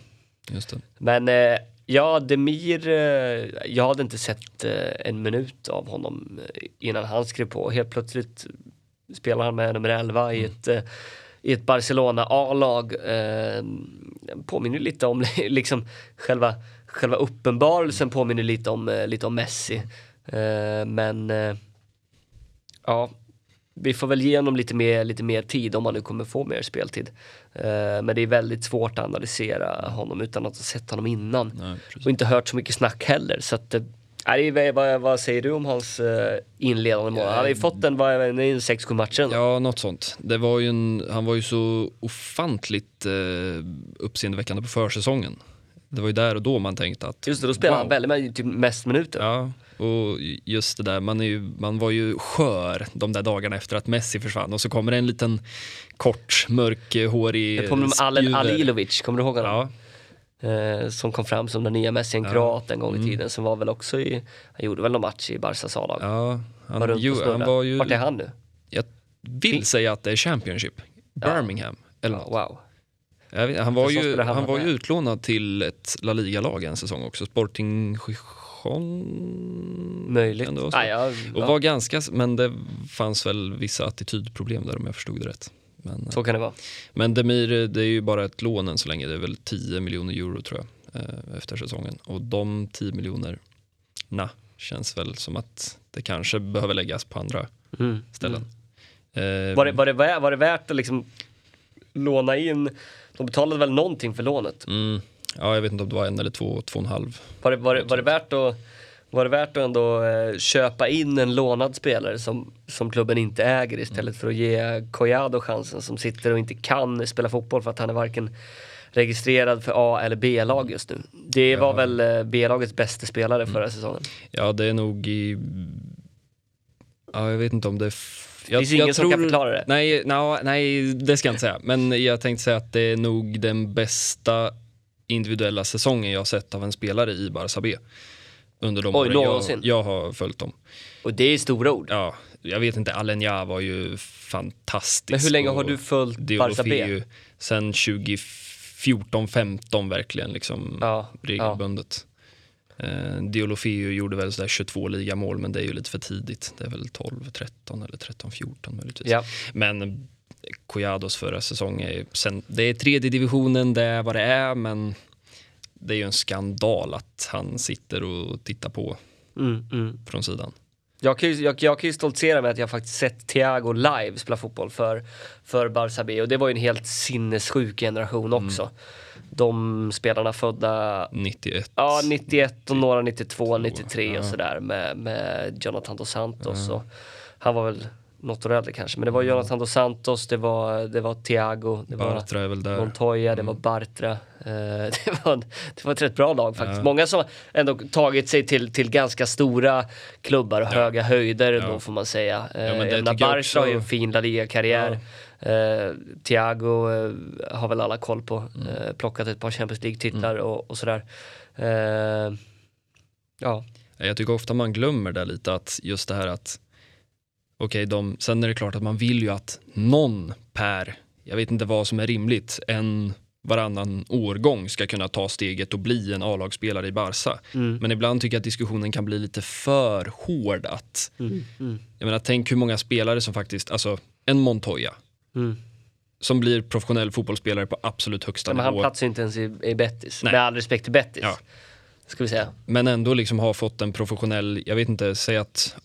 Mm. Men eh, ja, Demir, eh, jag hade inte sett eh, en minut av honom eh, innan han skrev på. Helt plötsligt spelar han med nummer 11 i ett, eh, i ett Barcelona A-lag. Eh, påminner lite om (laughs) liksom själva, själva uppenbarelsen påminner lite om, lite om Messi. Eh, men eh, ja, vi får väl ge honom lite mer, lite mer tid om han nu kommer få mer speltid. Eh, men det är väldigt svårt att analysera honom utan att ha sett honom innan. Nej. Och inte hört så mycket snack heller. Så att, eh, nej, vad, vad, säger du om hans eh, inledande mål? Han har ju fått en, en 6-7 matcher. Ja, något sånt. Det var en, han var ju så ofantligt eh, uppseendeväckande på försäsongen. Det var ju där och då man tänkte att... Just det, då spelar wow. han väldigt typ mest minuter. Ja, och just det där, man, är ju, man var ju skör de där dagarna efter att Messi försvann och så kommer det en liten kort, mörkhårig Jag påminner om spjuver. Alilovic, kommer du ihåg honom? Ja, Eh, som kom fram som den nya Messi, en Ja. kroat en gång i Mm. tiden. Som var väl också i, han gjorde väl någon match i Barcas A-lag. ja var han, runt ju, han var ju... Vart är han nu? Jag vill säga att det är Championship. Birmingham. Eller Ja, något. wow. Vet, han var ju, han var ju utlånad till ett La Liga-lag en säsong också. Sporting Gijon. Möjligt. Så? Ah, ja, Och ja, var ganska, men det fanns väl vissa attitydproblem där om jag förstod det rätt. Men, så kan det vara. men Demir, det är ju bara ett lån än så länge. Det är väl 10 miljoner euro tror jag eh, efter säsongen. Och de 10 miljonerna känns väl som att det kanske behöver läggas på andra Mm. ställen. Eh, Var, det, var, det, var det värt att liksom låna in, de betalade väl någonting för lånet? mm, ja, jag vet inte om det var en eller två, två och en halv. Var det, var det, var det värt att var det värt att ändå eh, köpa in en lånad spelare som, som klubben inte äger istället för att ge Collado chansen som sitter och inte kan spela fotboll för att han är varken registrerad för A eller B-lag just nu. Det var Ja. väl eh, B-lagets bästa spelare förra säsongen. Ja, det är nog i... Ja, jag vet inte om det... F- jag, finns ingen som kan förklara det. Nej, no, nej, det ska jag inte säga. Men jag tänkte säga att det är nog den bästa individuella säsongen jag har sett av en spelare i Barça B. Under de Oj, åren jag, jag har följt dem. Och det är stora ord. Ja, jag vet inte, Alenya var ju fantastisk. Men hur länge har du följt Barça B? Sen 2014-15 verkligen liksom Ja, regelbundet. Eh, Deulofeu gjorde väl sådär 22 ligamål men det är ju lite för tidigt. Det är väl 12-13 eller 13-14 möjligtvis. Ja. Men Collados förra säsongen, är, sen, det är tredje divisionen, det är vad det är men det är ju en skandal att han sitter och tittar på Mm, mm. från sidan. Jag kan, ju, jag, jag kan ju stoltsera med att jag faktiskt sett Thiago live spela fotboll för, för Barça B och det var ju en helt sinnessjuk generation också. De spelarna födda 91. Ja, 91 och några 92, 93 och ja. sådär med, med Jonathan dos Santos. Och han var väl något år äldre kanske, men det var Jonathan dos Santos, det var, det var Thiago, det var Bartra där. Montoya, det var Mm. Bartra. Eh, (laughs) det, var, det var ett rätt bra lag faktiskt. Ja. Många som ändå tagit sig till, till ganska stora klubbar och höga höjder Ja. då får man säga. Eh, jag Barca också- har ju en fin La Liga-karriär. Eh, Thiago eh, har väl alla koll på. Mm. Eh, plockat ett par Champions League-titlar och, och sådär. Eh, ja, Jag tycker ofta man glömmer det lite att just det här att okej, de, sen är det klart att man vill ju att någon per, jag vet inte vad som är rimligt, en varannan årgång ska kunna ta steget och bli en A-lagsspelare i Barca. mm, Men ibland tycker jag att diskussionen kan bli lite för hård att, mm, mm, jag menar tänk hur många spelare som faktiskt, alltså en Montoya mm. som blir professionell fotbollsspelare på absolut högsta Men han nivå. platsar ju inte ens i, i Betis. Nej. Med all respekt till Betis. Ja. Ska vi säga. Men ändå liksom har fått en professionell, jag vet inte, säg att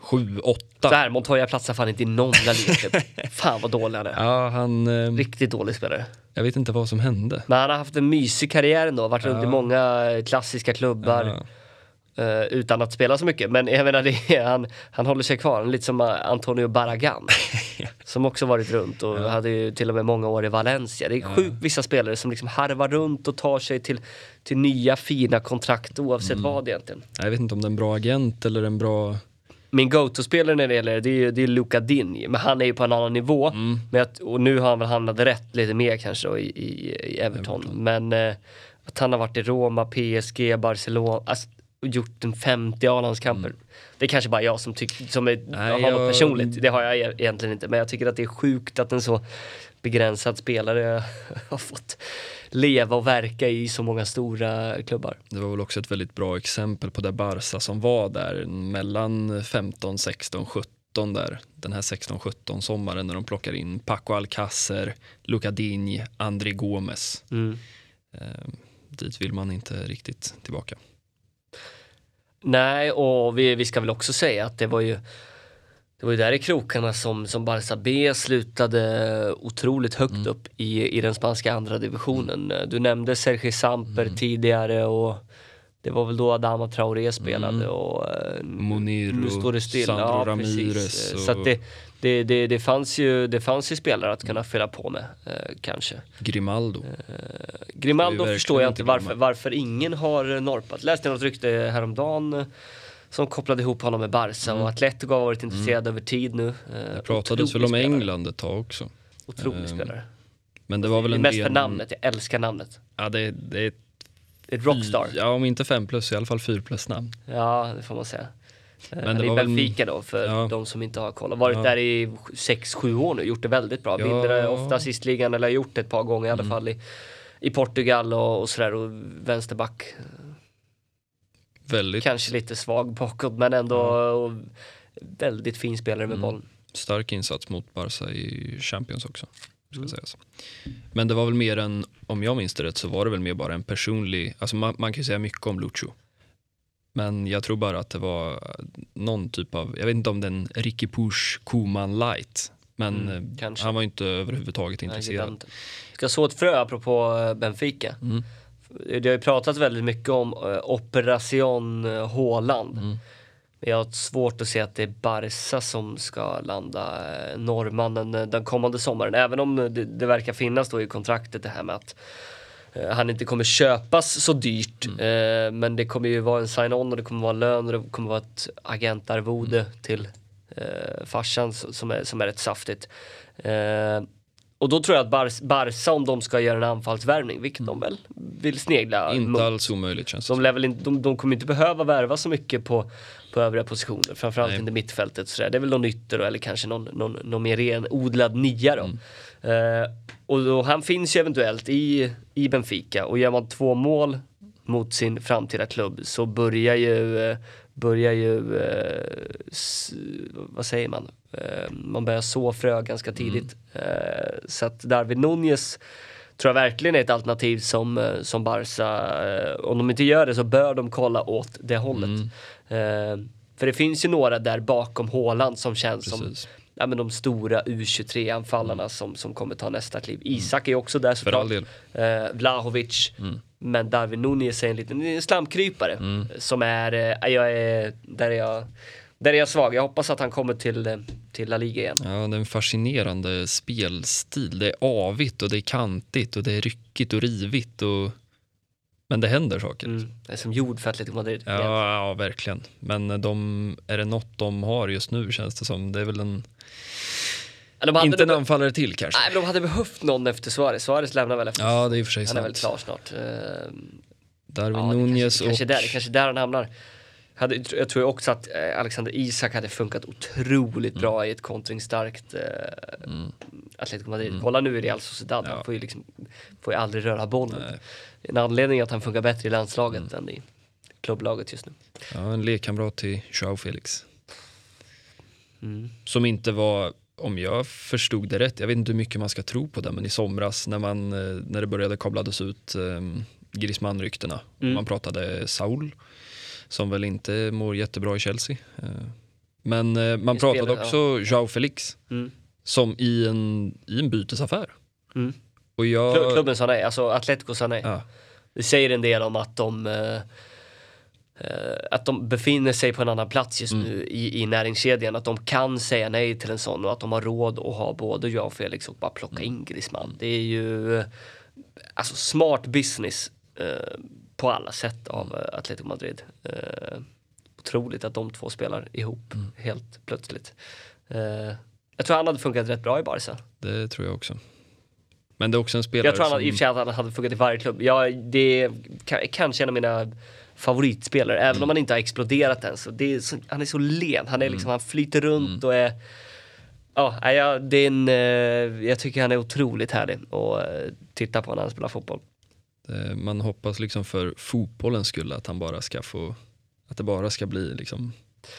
sju, åtta. Där, Montoya platsar fan inte i någon La Liga-klubb. (laughs) Fan vad dålig han är. Ja, han, eh, Riktigt dålig spelare. jag vet inte vad som hände. Men han har haft en mysig karriär ändå, varit runt i Ja. många klassiska klubbar Ja. Eh, utan att spela så mycket. Men jag menar, det är, han, han håller sig kvar, lite som eh, Antonio Barragan. (laughs) som också varit runt och hade ju till och med många år i Valencia. Det är sjukt vissa spelare som liksom harvar runt och tar sig till, till nya fina kontrakt oavsett Mm. vad egentligen. Jag vet inte om det är en bra agent eller en bra... Min go-to-spelare när det gäller det, är, ju- det är Luca Dini, men han är ju på en annan nivå. Mm. Men jag, och nu har han väl hamnat rätt lite mer kanske då, i, i, i Everton. Everton. Men eh, att han har varit i Roma, PSG, Barcelona, alltså, gjort en 50 A-landskamper. Det är kanske bara jag som, tycker som är, Nej, har något jag- personligt, det har jag e- egentligen inte. Men jag tycker att det är sjukt att en så begränsad spelare (laughs) har fått leva och verka i så många stora klubbar. Det var väl också ett väldigt bra exempel på det Barca som var där mellan 15, 16, 17 där. Den här 16-17 sommaren när de plockar in Paco Alcacer, Luca Digne, André Gomes. Mm. Eh, dit vill man inte riktigt tillbaka. Nej, och vi, vi ska väl också säga att det var ju det var ju där i krokarna som, som Barça B slutade otroligt högt Mm. upp i, i den spanska andra divisionen. Du nämnde Sergi Samper Mm. tidigare och det var väl då Adama Traoré spelade Mm. och eh, Monir nu står det still. Sandro ja, Ramirez och- Så det, det, det, det, fanns ju, det fanns ju spelare att kunna fylla på med, eh, kanske. Grimaldo. Grimaldo verkligen förstår jag inte varför, varför ingen har norpat. Läste något rykte häromdagen eh, som kopplade ihop honom med Barca och Atletico har varit intresserade över tid nu. Eh, Mm. Det pratades väl om spelare. England ett tag också. Otrolig Ehm, spelare. Men det var väl en mest för ren- namnet, jag älskar namnet. Ja, det, det är ett ett rockstar. Ja, om inte fem plus, i alla fall fyra plus namn. Ja, det får man säga. Men det var väl- Benfica då, för Ja. de som inte har koll. Har varit Ja. där i 6-7 år nu, gjort det väldigt bra. Ja. Vinner ofta assistligan, eller har gjort det ett par gånger i alla Mm. fall i, i Portugal och, och sådär. Och vänsterback, Väldigt kanske lite svag bakåt, men ändå och väldigt fin spelare med Mm. bollen. stark insats mot Barca i Champions också. Ska Mm. Men det var väl mer en, om jag minns det rätt, så var det väl mer bara en personlig, alltså man, man kan ju säga mycket om Lucho. Men jag tror bara att det var någon typ av, jag vet inte om den Ricky Push Koman light. Men Mm, eh, han var ju inte överhuvudtaget Nej, intresserad. giganten. Ska så ett frö apropå eh, Benfica. Mm. Det har ju pratats väldigt mycket om eh, Operation Haaland. Mm. Men jag har svårt att se att det är Barca som ska landa norrmannen den kommande sommaren. Även om det, det verkar finnas då i kontraktet det här med att han inte kommer köpas så dyrt. Eh, men det kommer ju vara en sign-on och det kommer vara lön och det kommer vara ett agentarvode till eh, farsan som är, som är rätt saftigt. Eh, och då tror jag att Bar Barca, om de ska göra en anfallsvärvning, vilket de väl vill snegla Inte mot. alls omöjligt känns det De, lär väl inte, de, de kommer inte behöva värva så mycket på, på övriga positioner, framförallt Nej. inte mittfältet. Så där. Det är väl någon ytter eller kanske någon, någon, någon mer renodlad nia då. Eh, och då, han finns ju eventuellt i, i Benfica och gör man två mål mot sin framtida klubb så börjar ju, eh, börjar ju eh, vad säger man, eh, man börjar så frö ganska tidigt. Eh, så att Darwin Nunez tror jag verkligen är ett alternativ som, som Barca, om de inte gör det så bör de kolla åt det hållet. Eh, för det finns ju några där bakom Håland som känns som Precis. Ja, men de stora U23-anfallarna som, som kommer ta nästa kliv. Isak är också där Mm. Såklart. Mm. Eh, Vlahovic. Men Darwin Nunez är en liten en slamkrypare Mm. som är, eh, jag är, där är jag, där är jag svag. Jag hoppas att han kommer till, eh, till La Liga igen. Ja, det är en fascinerande spelstil. Det är avigt och det är kantigt och det är ryckigt och rivigt. Och... Men det händer saker. Mm. Det är som gjord för Atletico Madrid. Ja, ja, verkligen. Men de, är det något de har just nu känns det som. Det är väl en, Ja, inte en anfallare till kanske. nej, men de hade behövt någon efter Suarez. Suarez lämnar väl efter Ja, det är i och för sig Han är väl sant. klar snart. Eh, Darwin Ja, Nunez kanske, kanske, och... är där, det kanske är där han hamnar. Hade, jag tror också att eh, Alexander Isak hade funkat otroligt Mm. bra i ett kontringsstarkt eh, Atletico Madrid. Kolla nu i Real Sociedad, han Ja. får ju, liksom, får ju aldrig röra bollen. Nej. En anledning att han funkar bättre i landslaget Mm. än i klubblaget just nu. Ja, en lekkamrat till Joao Felix. Mm. Som inte var, om jag förstod det rätt, jag vet inte hur mycket man ska tro på det, men i somras när, man, eh, när det började kablades ut eh, Griezmann-ryktena, Mm. man pratade Saul, som väl inte mår jättebra i Chelsea. Eh, Men eh, man I pratade spelet, också Joao Felix, Mm. som i en, i en bytesaffär. Mm. Och jag... Klu- Klubben sa nej, alltså Atletico sa nej. Ja, Det säger en del om att de eh, att de befinner sig på en annan plats just Mm. nu i, i näringskedjan. Att de kan säga nej till en sån och att de har råd att ha både Joao Felix och bara plocka Mm. in Griezmann. Det är ju eh, alltså smart business eh, på alla sätt av Mm. eh, Atletico Madrid. Eh, otroligt att de två spelar ihop Mm. helt plötsligt. Eh, jag tror han hade funkat rätt bra i Barca. det tror jag också. Men det är också en spelare Jag tror han, hade- i och som... för sig att han hade funkat i varje klubb. Ja, det är ka- kanske en av mina favoritspelare, även Mm. om han inte har exploderat än. Så är så, han är så len, han, är Mm. liksom, han flyter runt och är... Ja, jag, det är en, eh, jag tycker han är otroligt härlig att eh, titta på när han spelar fotboll. Eh, Man hoppas liksom för fotbollens skull att han bara ska få, att det bara ska bli liksom,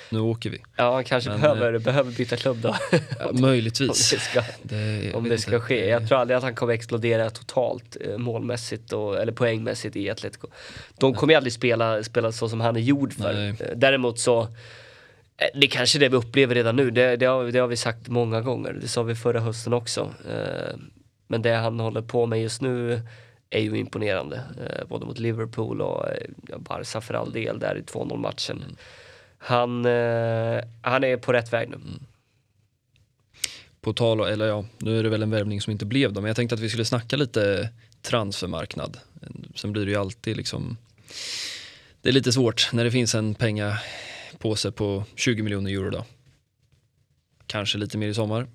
nu åker vi. Ja, han kanske Men, behöver, behöver byta klubb då. (laughs) Ja, om möjligtvis. det ska, Det, om det ska (laughs) ske. Jag tror aldrig att han kommer explodera totalt eh, målmässigt och, eller poängmässigt i Atletico. De kommer ju aldrig spela, spela så som han är gjord för. Nej. Eh, Däremot så, eh, det är kanske det vi upplever redan nu. Det, det, har, det har vi sagt många gånger. Det sa vi förra hösten också. Eh, Men det han håller på med just nu är ju imponerande. Eh, Både mot Liverpool och eh, Barca för all del där i 2-0 matchen. Han, eh, han är på rätt väg nu. På tal, eller ja, nu är det väl en värvning som inte blev då, men jag tänkte att vi skulle snacka lite transfermarknad. Sen blir det ju alltid liksom, det är lite svårt när det finns en pengapåse på 20 miljoner euro då. Kanske lite mer i sommar,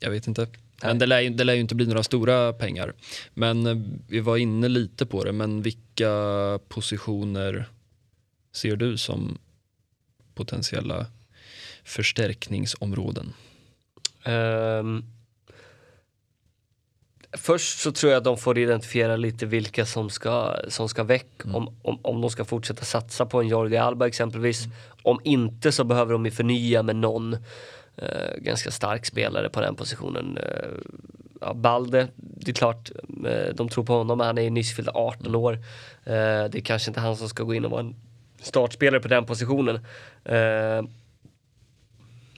jag vet inte. Men Nej. det lär, ju- det lär ju inte bli några stora pengar. Men eh, vi var inne lite på det, men vilka positioner ser du som potentiella förstärkningsområden? Ehm, först så tror jag att de får identifiera lite vilka som ska, som ska väck. Om, om, om de ska fortsätta satsa på en Jordi Alba exempelvis. Om inte så behöver de ju förnya med någon eh, ganska stark spelare på den positionen. Uh, ja, Balde, det är klart, eh, de tror på honom, men han är ju nyss fylld 18 år. Eh, det är kanske inte han som ska gå in och vara en startspelare på den positionen. Eh,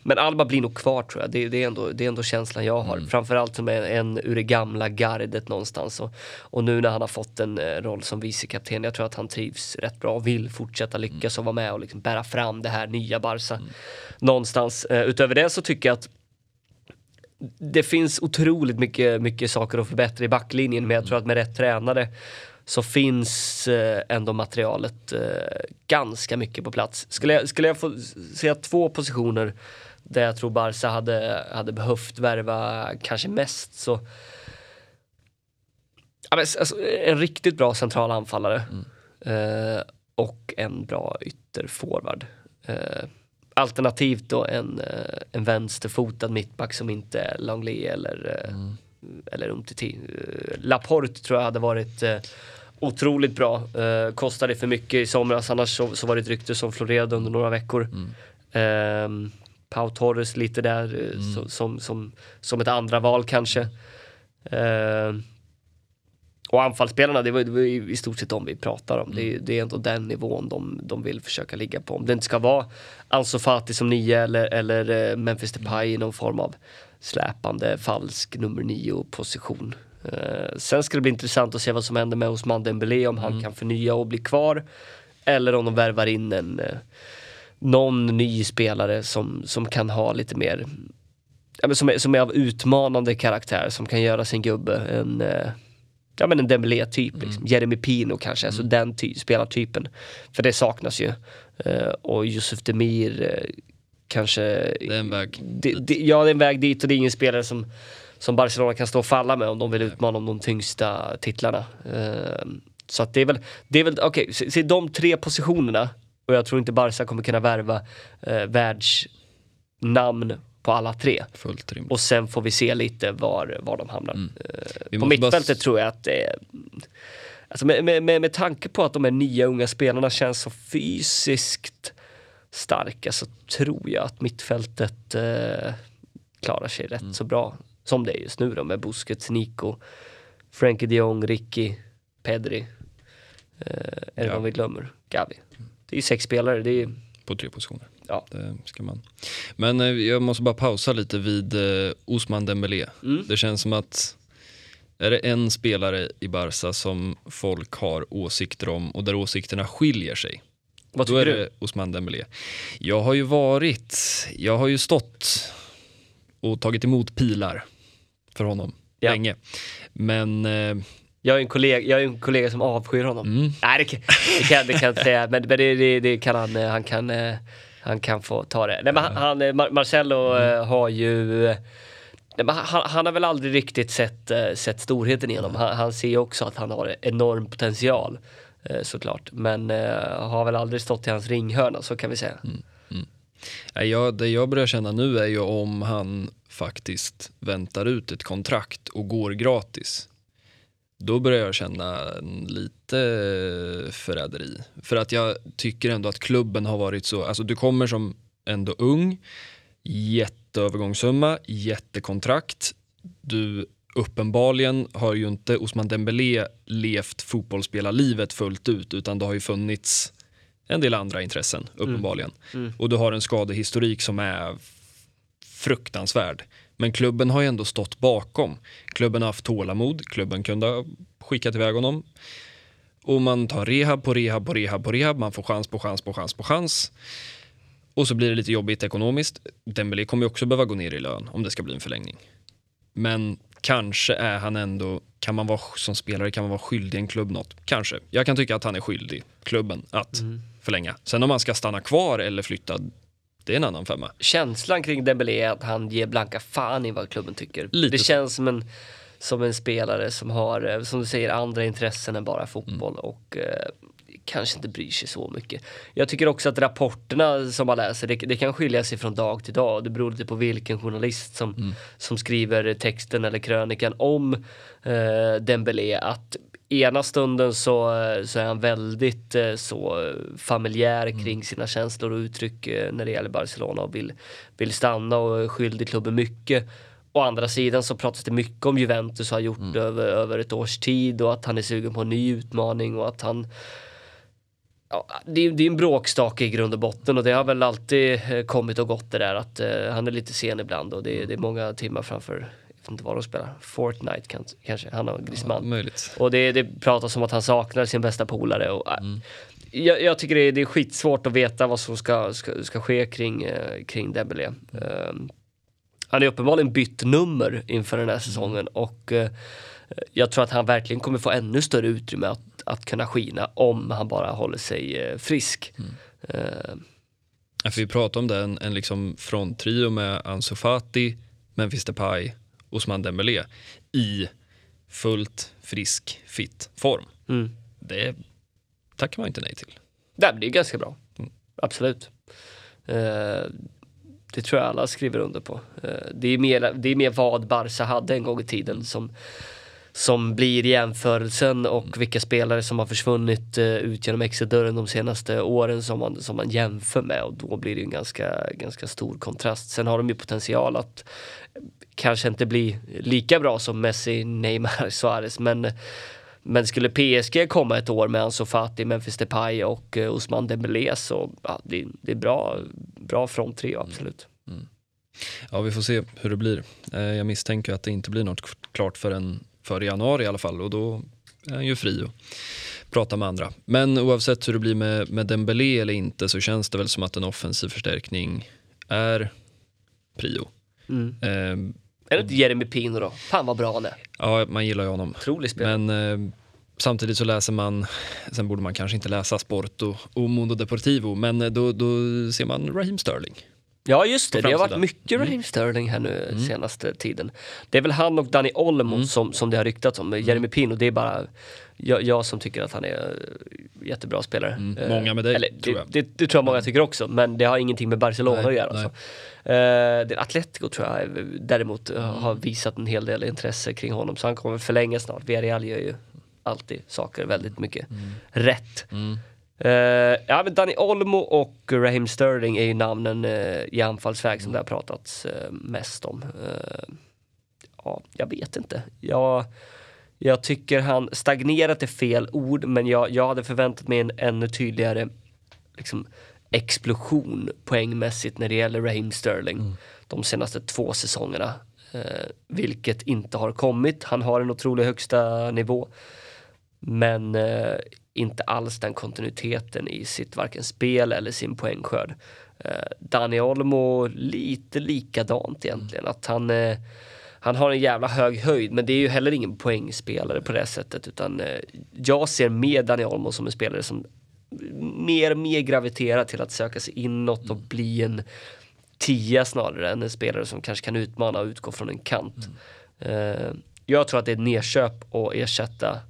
men Alba blir nog kvar tror jag. Det, det, är, ändå, det är ändå känslan jag har. Framförallt som en, en ur det gamla gardet någonstans. Och, och nu när han har fått en eh, roll som vicekapten, jag tror att han trivs rätt bra och vill fortsätta lyckas och vara med och liksom bära fram det här nya Barca. Någonstans. Eh, utöver det så tycker jag att det finns otroligt mycket, mycket saker att förbättra i backlinjen, men jag tror att med rätt tränare så finns eh, ändå materialet eh, ganska mycket på plats. Skulle jag, skulle jag få säga två positioner där jag tror Barca hade, hade behövt värva kanske mest så ja, men, alltså, en riktigt bra central anfallare eh, och en bra ytterforward. Eh, alternativt då en, eh, en vänsterfotad mittback som inte är Langley eller, eh, eller Umtiti. Laporte tror jag hade varit otroligt bra. Eh, kostade för mycket i somras, annars så, så var det ett rykte som florerade under några veckor. Eh, Pau Torres lite där eh, så, som, som, som ett andra val kanske. Eh, och anfallsspelarna, det var, det var i stort sett de vi pratar om. Det, är- det är ändå den nivån de, de vill försöka ligga på. Om det inte ska vara Ansu Fati som nio eller, eller eh, Memphis Depay i någon form av släpande falsk nummer nio position. Eh, sen ska det bli intressant att se vad som händer med Osman Dembélé, om han kan förnya och bli kvar. Eller om de värvar in en, eh, någon ny spelare som, som kan ha lite mer, som, är, som är av utmanande karaktär, som kan göra sin gubbe. En, eh, ja men en Dembélé-typ, liksom. Jeremy Pino kanske, alltså den ty- spelartypen. För det saknas ju. Eh, och Yusuf Demir eh, kanske... Det är en väg. Ja, det är en väg dit och det är ingen spelare som, som Barcelona kan stå och falla med om de vill utmana om de tyngsta titlarna. Eh, så att det är väl, det är väl, okej, se, se de tre positionerna och jag tror inte Barca kommer kunna värva eh, världsnamn på alla tre. Fullt rimligt. Och sen får vi se lite var, var de hamnar. Mm. Vi På bara mittfältet s- tror jag att är... Alltså med, med, med, med tanke på att de här nya unga spelarna känns så fysiskt starka så tror jag att mittfältet eh, klarar sig rätt Mm. så bra. Som det är just nu då med Busquets, Nico, Frankie de Jong, Ricky, Pedri. Eh, är det Ja. någon vi glömmer? Gavi. Det är ju sex spelare, det är på tre positioner. Ja. Det ska man. Men eh, jag måste bara pausa lite vid eh, Osman Dembélé. Mm. Det känns som att är det en spelare i Barca som folk har åsikter om och där åsikterna skiljer sig, Vad då är tycker du? det Osman Dembélé. Jag har ju varit, jag har ju stått och tagit emot pilar för honom Ja. länge. Men eh, Jag är en kollega, jag är en kollega som avskyr honom. mm, Nej, det kan, det kan, det kan jag inte säga, men, men det, det, det kan han, eh, han kan, eh, han kan få ta det. Nej, men han, han, eh, Mar- Marcello eh, har ju, han, han har väl aldrig riktigt sett, sett storheten i honom. Han, han ser också att han har enorm potential såklart, men har väl aldrig stått i hans ringhörna, så kan vi säga. Nej, jag, det jag börjar känna nu är ju om han faktiskt väntar ut ett kontrakt och går gratis. Då börjar jag känna lite förräderi. För att jag tycker ändå att klubben har varit så, alltså du kommer som ändå ung, jätteövergångssumma, jättekontrakt. Du uppenbarligen har ju inte Osman Dembélé levt fotbollsspelarlivet fullt ut utan det har ju funnits en del andra intressen uppenbarligen. Mm. Och du har en skadehistorik som är fruktansvärd. Men klubben har ju ändå stått bakom. Klubben har haft tålamod, klubben kunde ha skickat iväg honom. Och man tar rehab på rehab på rehab på rehab, man får chans på chans på chans på chans. Och så blir det lite jobbigt ekonomiskt. Dembélé kommer ju också behöva gå ner i lön om det ska bli en förlängning. Men kanske är han ändå, kan man vara som spelare, kan man vara skyldig en klubb något? Kanske. Jag kan tycka att han är skyldig klubben att förlänga. Sen om han ska stanna kvar eller flytta, det är en annan femma. Känslan kring Dembélé är att han ger blanka fan i vad klubben tycker. Lite det så. känns som en, som en spelare som har, eh, som du säger, andra intressen än bara fotboll Mm. och eh, kanske inte bryr sig så mycket. Jag tycker också att rapporterna som man läser, det, det kan skilja sig från dag till dag. Det beror lite på vilken journalist som, Mm. som skriver texten eller krönikan om eh, Dembélé. Att ena stunden så, så är han väldigt eh, så familjär Mm. kring sina känslor och uttryck eh, när det gäller Barcelona och vill, vill stanna och är skyldig klubben mycket. Å andra sidan så pratas det mycket om Juventus har gjort Mm. över, över ett års tid och att han är sugen på en ny utmaning och att han Ja, det, är, det är en bråkstake i grund och botten och det har väl alltid eh, kommit och gått det där att eh, han är lite sen ibland och det, är- det är många timmar framför, vet inte vad de spelar, Fortnite kan, kanske, han och Griezmann. Möjligt. Och det, det pratas om att han saknar sin bästa polare. Och, äh, jag, jag tycker det är, det är skitsvårt att veta vad som ska, ska, ska ske kring, eh, kring Dembélé. Um, han är uppenbarligen bytt nummer inför den här säsongen och eh, jag tror att han verkligen kommer få ännu större utrymme att, att kunna skina om han bara håller sig eh, frisk. Eh, Ja, För vi pratade om det, en, en liksom fronttrio med Ansu Fati, Memphis Depay, Ousmane Dembélé i fullt frisk, fit form. Mm. Det tackar man inte nej till. Nej, det är ganska bra. Mm. Absolut. Eh, det tror jag alla skriver under på. Eh, det, är mer, det är mer vad Barca hade en gång i tiden som, som blir jämförelsen och vilka spelare som har försvunnit eh, ut genom exitdörren de senaste åren som man, som man jämför med och då blir det en ganska, ganska stor kontrast. Sen har de ju potential att kanske inte bli lika bra som Messi, Neymar, (laughs) Suarez men men skulle PSG komma ett år med Ansu Fati, Memphis Depay och uh, Ousmane Dembélé så ja, det, det är bra, bra fronttrio absolut. Ja, vi får se hur det blir. Eh, Jag misstänker att det inte blir något klart förrän före januari i alla fall och då är han ju fri att prata med andra. Men oavsett hur det blir med, med Dembélé eller inte så känns det väl som att en offensiv förstärkning är prio. Mm. Eh, Är det inte Jeremy Pino då? Fan vad bra han är. Ja, man gillar ju honom. Otrolig spelare. Men eh, samtidigt så läser man, sen borde man kanske inte läsa Sport och, och Mundo Deportivo, men eh, då, då ser man Raheem Sterling. Ja just det, det har varit mycket Mm. Raheem Sterling här nu senaste tiden. Det är väl han och Danny Olmo Mm. som, som det har ryktats om. Jeremy Pino, det är bara jag, jag som tycker att han är eh, jättebra spelare. Mm, Eh, många med dig, eller, tror jag. Det, det, det tror jag många tycker också, men det har ingenting med Barcelona Nej, att göra. Alltså. Eh, det Atletico tror jag eh, däremot eh, har Mm. visat en hel del intresse kring honom, så han kommer förlänga snart. Villarreal gör ju alltid saker väldigt mycket rätt. Mm. Eh, ja men Danny Olmo och Raheem Sterling är ju namnen eh, i anfallsväg som det har pratats eh, mest om. Ja, jag vet inte. Jag, jag tycker han, stagnerat är fel ord, men jag, jag hade förväntat mig en ännu tydligare liksom, explosion poängmässigt när det gäller Raheem Sterling de senaste två säsongerna. Eh, vilket inte har kommit. Han har en otrolig högsta nivå. Men eh, inte alls den kontinuiteten i sitt varken spel eller sin poängskörd. Eh, Dani Olmo lite likadant egentligen. Att han, eh, han har en jävla hög höjd men det är ju heller ingen poängspelare på det sättet utan eh, jag ser mer Dani Olmo som en spelare som mer och mer graviterar till att söka sig inåt och bli en tia snarare än en spelare som kanske kan utmana och utgå från en kant. Eh, jag tror att det är ett nedköp att ersätta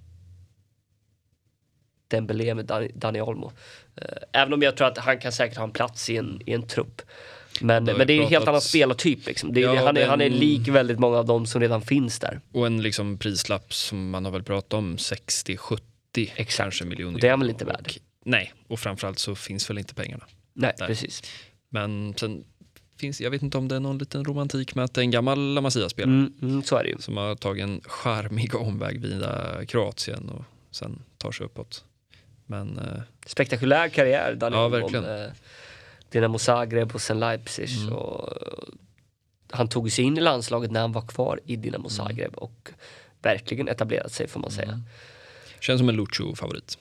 Dembélé med Dani, Dani Olmo. Eh, även om jag tror att han kan säkert ha en plats i en, i en trupp. Men, men det är en helt annan spelartyp. Liksom. Det, Ja, han, är, han är lik väldigt många av dem som redan finns där. Och en liksom prislapp som man har väl pratat om 60-70 Exakt. kanske miljoner. Och det är han väl inte värd? Och, nej, och framförallt så finns väl inte pengarna. Nej, Nej. precis. Men sen finns, jag vet inte om det är någon liten romantik med att det är en gammal La Masia-spelare Mm, mm, så är det ju. som har tagit en charmig omväg via Kroatien och sen tar sig uppåt. Men eh, Spektakulär karriär, Dani Ja, verkligen. Eh, Dinamo Zagreb och sen Leipzig. Mm. Och, han tog sig in i landslaget när han var kvar i Dinamo Mm. Zagreb och verkligen etablerat sig får man säga. känns som en Lucho-favorit.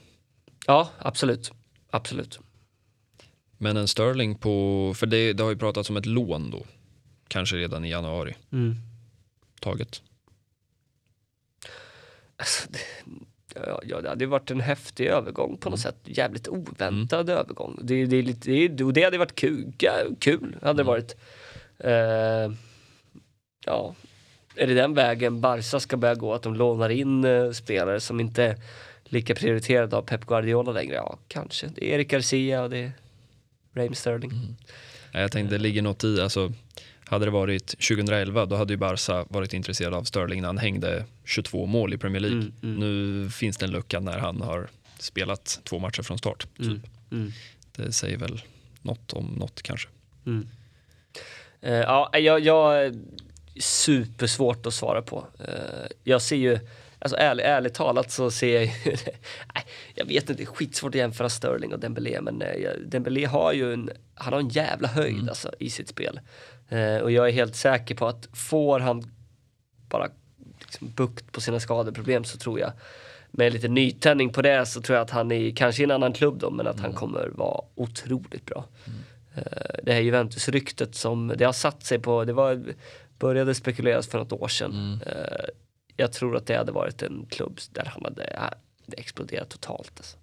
Ja, absolut. Absolut. Men en Sterling på, för det, det har ju pratats om ett lån då, kanske redan i januari Mm. taget. Alltså, det, ja, det hade varit en häftig övergång på något sätt. Jävligt oväntad övergång. Det, det, är lite, det, och det hade varit kul. Kul hade det varit. Eh, ja, är det den vägen Barca ska börja gå? Att de lånar in eh, spelare som inte är lika prioriterade av Pep Guardiola längre? Ja, kanske. Det är Erik Garcia och det är Raheem Sterling. Nej, Jag tänkte det ligger något i, alltså hade det varit 2011 då hade ju Barca varit intresserad av Sterling när han hängde 22 mål i Premier League. Mm, mm. Nu finns det en lucka när han har spelat två matcher från start. Mm, Typ. mm. Det säger väl något om något kanske. Mm. Eh, ja, jag, jag supersvårt att svara på. Eh, jag ser ju, alltså ärligt, ärligt talat så ser jag ju, (laughs) nej, jag vet inte, skitsvårt att jämföra Sterling och Dembélé men eh, jag- Dembélé har ju en, han har en jävla höjd alltså, i sitt spel. Eh, och jag är helt säker på att får han bara liksom bukt på sina skadeproblem så tror jag med lite nytändning på det så tror jag att han är kanske i en annan klubb då men att han kommer vara otroligt bra. Eh, Det här Juventus-ryktet som det har satt sig på, det var, började spekuleras för något år sedan. Eh, Jag tror att det hade varit en klubb där han hade, exploderat totalt. Alltså.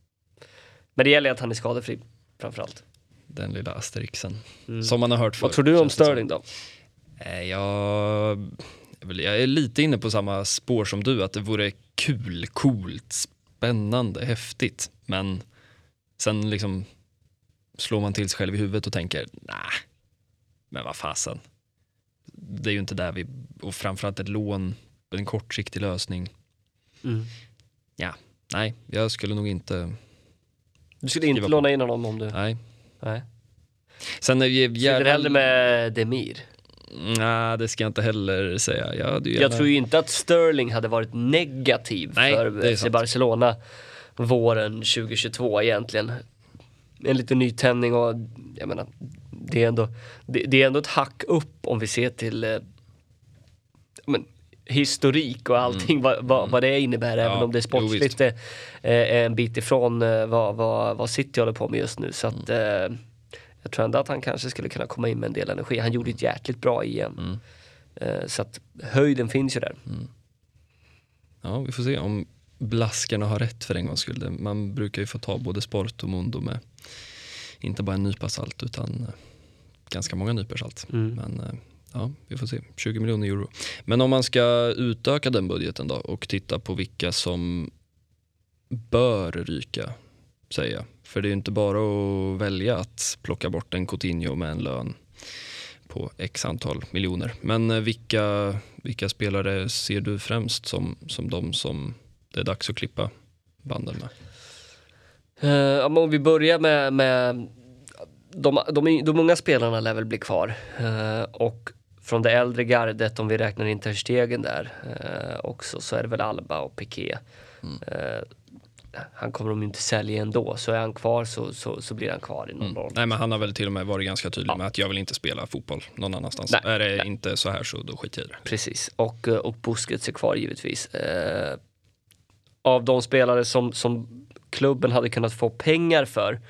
Men det gäller att han är skadefri framförallt. Den lilla asterixen. Som man har hört förr. Vad tror du om. Sterling då? Eh, Jag, jag är lite inne på samma spår som du, att det vore kul, coolt, spännande, häftigt. Men sen liksom slår man till sig själv i huvudet och tänker, nej, men vad fasen. Det är ju inte där vi, och framförallt ett lån, en kortsiktig lösning. Ja, nej, jag skulle nog inte, Du skulle inte låna in honom om du... nej. Nej. Sen är det Sitter hellre med Demir. Nej, det ska jag inte heller säga. Jag, hade ju Jag gärna- tror ju inte att Sterling hade varit negativ Nej, för. Barcelona våren 2022 egentligen. En liten nytändning och jag menar, det är ändå, det, det är ändå ett hack upp om vi ser till eh, men, historik och allting, vad, vad, vad det innebär, även om det Mm. jo, sportsligt visst. är, är en bit ifrån eh, vad, vad, vad City håller på med just nu. Så att, Mm. eh, jag tror ändå att han kanske skulle kunna komma in med en del energi. Han gjorde ett jäkligt bra EM. Mm. Eh, så att höjden finns ju där. Ja, vi får se om blaskarna har rätt för en gångs skull. Man brukar ju få ta både sport och mondo med inte bara en nypa salt utan eh, ganska många nypor salt. Mm. Men eh, ja, vi får se. 20 miljoner euro. Men om man ska utöka den budgeten då och titta på vilka som bör ryka, säger jag. För det är ju inte bara att välja att plocka bort en Coutinho med en lön på x antal miljoner. Men eh, vilka, vilka spelare ser du främst som, som de som det är dags att klippa banden med? Uh, om vi börjar med, med de, de, de unga spelarna lär väl bli kvar. Uh, och från det äldre gardet, om vi räknar in Ter Stegen där eh, också, så är det väl Alba och Piqué. Eh, han kommer de ju inte sälja ändå, så är han kvar så, så, så blir han kvar i någon roll. Nej men han har väl till och med varit ganska tydlig med att jag vill inte spela fotboll någon annanstans. Nej, är det nej. inte så här så då skiter jag i det. Precis, och, eh, och Busquets är kvar givetvis. Eh, av de spelare som, som klubben hade kunnat få pengar för,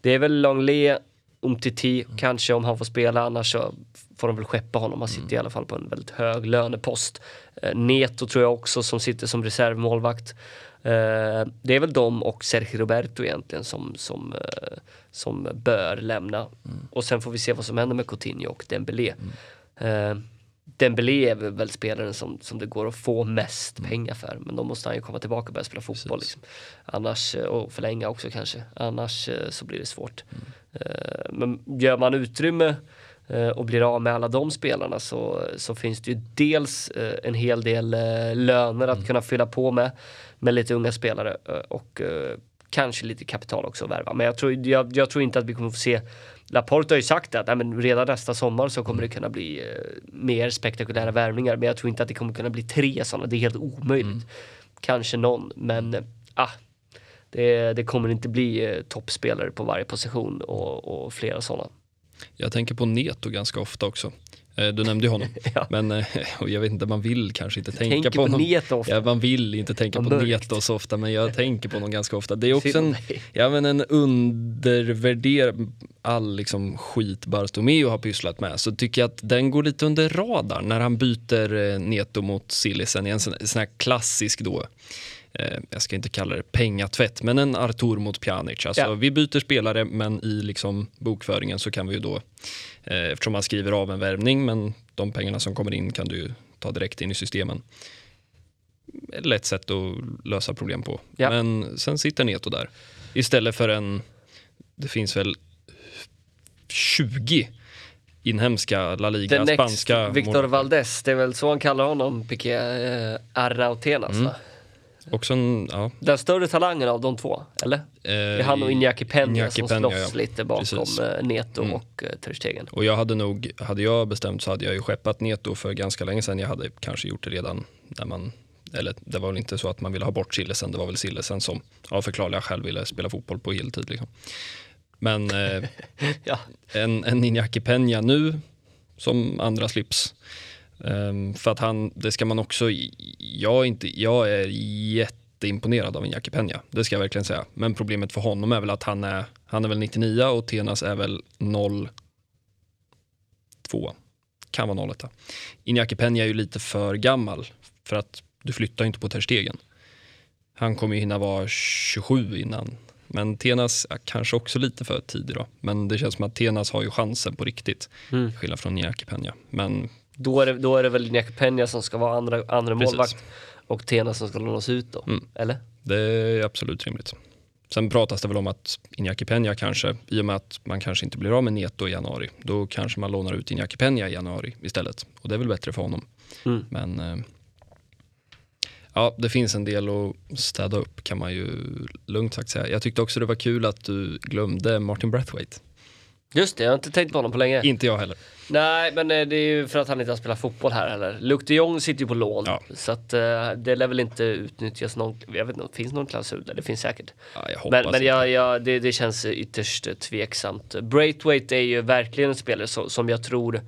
det är väl Longley, Umtiti, kanske om han får spela, annars så får de väl skeppa honom. Han sitter i alla fall på en väldigt hög lönepost. Eh, Neto tror jag också som sitter som reservmålvakt. Eh, det är väl de och Sergio Roberto egentligen som, som, eh, som bör lämna. Och sen får vi se vad som händer med Coutinho och Dembélé. Eh, Dembélé är väl spelaren som, som det går att få mest pengar för. Men då måste han ju komma tillbaka och börja spela fotboll. Liksom. Annars, eh, och förlänga också kanske. Annars eh, så blir det svårt. Eh, Men gör man utrymme och blir av med alla de spelarna så, så finns det ju dels en hel del löner att kunna fylla på med. Med lite unga spelare och kanske lite kapital också att värva. Men jag tror, jag, jag tror inte att vi kommer få se Laporte har ju sagt att nej, men redan nästa sommar så kommer det kunna bli eh, mer spektakulära värvningar. Men jag tror inte att det kommer kunna bli tre sådana. Det är helt omöjligt. Kanske någon, men eh, ah, det, det kommer inte bli eh, toppspelare på varje position och, och flera sådana. Jag tänker på Neto ganska ofta också. Eh, Du nämnde ju honom. (laughs) Ja. Men eh, jag vet inte, man vill kanske inte tänka Tänker på honom. Neto ofta. Ja, man vill inte tänka på. Neto så ofta men jag tänker på honom ganska ofta. Det är också en, ja, men en undervärderad, all liksom skit Bartomeu har pysslat med så tycker jag att den går lite under radarn när han byter eh, Neto mot Sillisen i en sån, sån här klassisk då eh, jag ska inte kalla det pengatvätt, men en Artur mot Pjanic. Alltså, Ja. Vi byter spelare, men i liksom bokföringen så kan vi ju då, eh, eftersom man skriver av en värvning, men de pengarna som kommer in kan du ju ta direkt in i systemen. Ett lätt sätt att lösa problem på. Ja. Men sen sitter Neto där. Istället för en, det finns väl 20 inhemska La Liga, The spanska Victor Valdes, det är väl så han kallar honom, Piqué eh, Arrautenas Mm. va? Också en, ja. Den större talangen av de två, eller? Det är han och Iñaki Peña som Peña, slåss ja. lite bakom Precis. eh, Neto Mm. och eh, Ter Stegen. Och jag hade nog, hade jag bestämt så hade jag ju skeppat Neto för ganska länge sedan. Jag hade kanske gjort det redan när man, eller det var väl inte så att man ville ha bort Sillesen, det var väl Sillesen som av förklarliga skäl ville spela fotboll på heltid. Liksom. Men eh, (laughs) Ja. en, en Iñaki Peña nu som andra slips. Ehm, för att han, det ska man också, jag är, inte, jag är jätteimponerad av Iñaki Peña, det ska jag verkligen säga. Men problemet för honom är väl att han är, han är väl 99 och Tenas är väl 0 2 kan vara 01 Iñaki Peña är ju lite för gammal för att du flyttar ju inte på Ter Stegen. Han kommer ju hinna vara 27 innan Men Tenas ja, kanske också lite för tidig då. Men det känns som att Tenas har ju chansen på riktigt. Mm. Skillnad från Niaki Peña. Men Då är det, då är det väl Niaki Peña som ska vara andra, andra Precis. målvakt och Tena som ska lånas ut då, Mm. eller? det är absolut rimligt. Sen pratas det väl om att Iñaki Peña kanske, i och med att man kanske inte blir av med Neto i januari, då kanske man lånar ut Iñaki Peña i januari istället. Och det är väl bättre för honom. Mm. Men eh, ja, det finns en del att städa upp kan man ju lugnt sagt säga. Jag tyckte också det var kul att du glömde Martin Brathwaite. Just det, jag har inte tänkt på honom på länge. Inte jag heller. Nej, men eh, det är ju för att han inte har spelat fotboll här heller. Luke de Jong sitter ju på lån, Ja. så att eh, det lär väl inte utnyttjas någon, jag vet inte, finns någon klausul där? Det finns säkert. Ja, jag Men, men jag, jag, det, det känns ytterst tveksamt. Braithwaite är ju verkligen en spelare som, som jag tror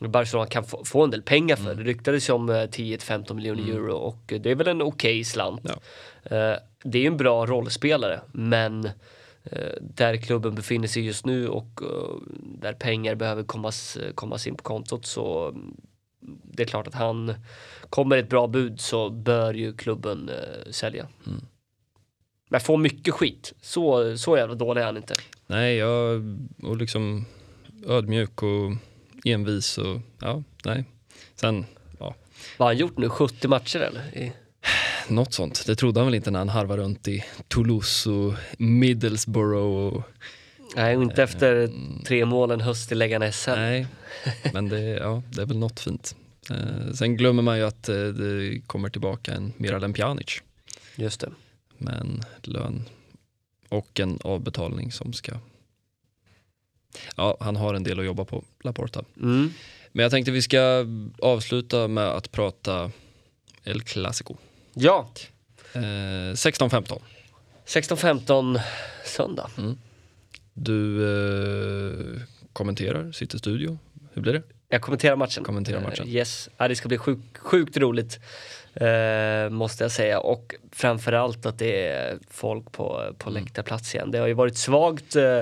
Barcelona kan få, få en del pengar för. Det ryktades ju om eh, 10-15 miljoner euro och det är väl en okej slant. Ja. Eh, Det är ju en bra rollspelare, men eh, där klubben befinner sig just nu och eh, där pengar behöver kommas, kommas in på kontot så mm, det är klart att han kommer ett bra bud så bör ju klubben eh, sälja. Mm. Men får mycket skit. Så, så jävla dålig är han inte. Nej, jag och liksom ödmjuk och envis och ja, nej. Sen, ja, Vad har han gjort nu? 70 matcher eller? I- något sånt. Det trodde han väl inte när han harvade runt i Toulouse och Middlesbrough och Nej, och inte efter tre målen höst i Leganes nej, men det, ja, det är väl något fint. Eh, sen glömmer man ju att eh, det kommer tillbaka en Miralem Pjanic Just det. med en lön och en avbetalning som ska Ja, han har en del att jobba på, Laporta. Mm. Men jag tänkte vi ska avsluta med att prata El Clasico. Ja, Eh, 16-15. 16-15 söndag. Du eh, kommenterar, sitter i studio. Hur blir det? Jag kommenterar matchen. Kommenterar matchen. Eh, yes, ja, det ska bli sjukt, sjukt roligt. Eh, måste jag säga. Och framförallt att det är folk på, på Mm. läktarplats igen. Det har ju varit svagt eh,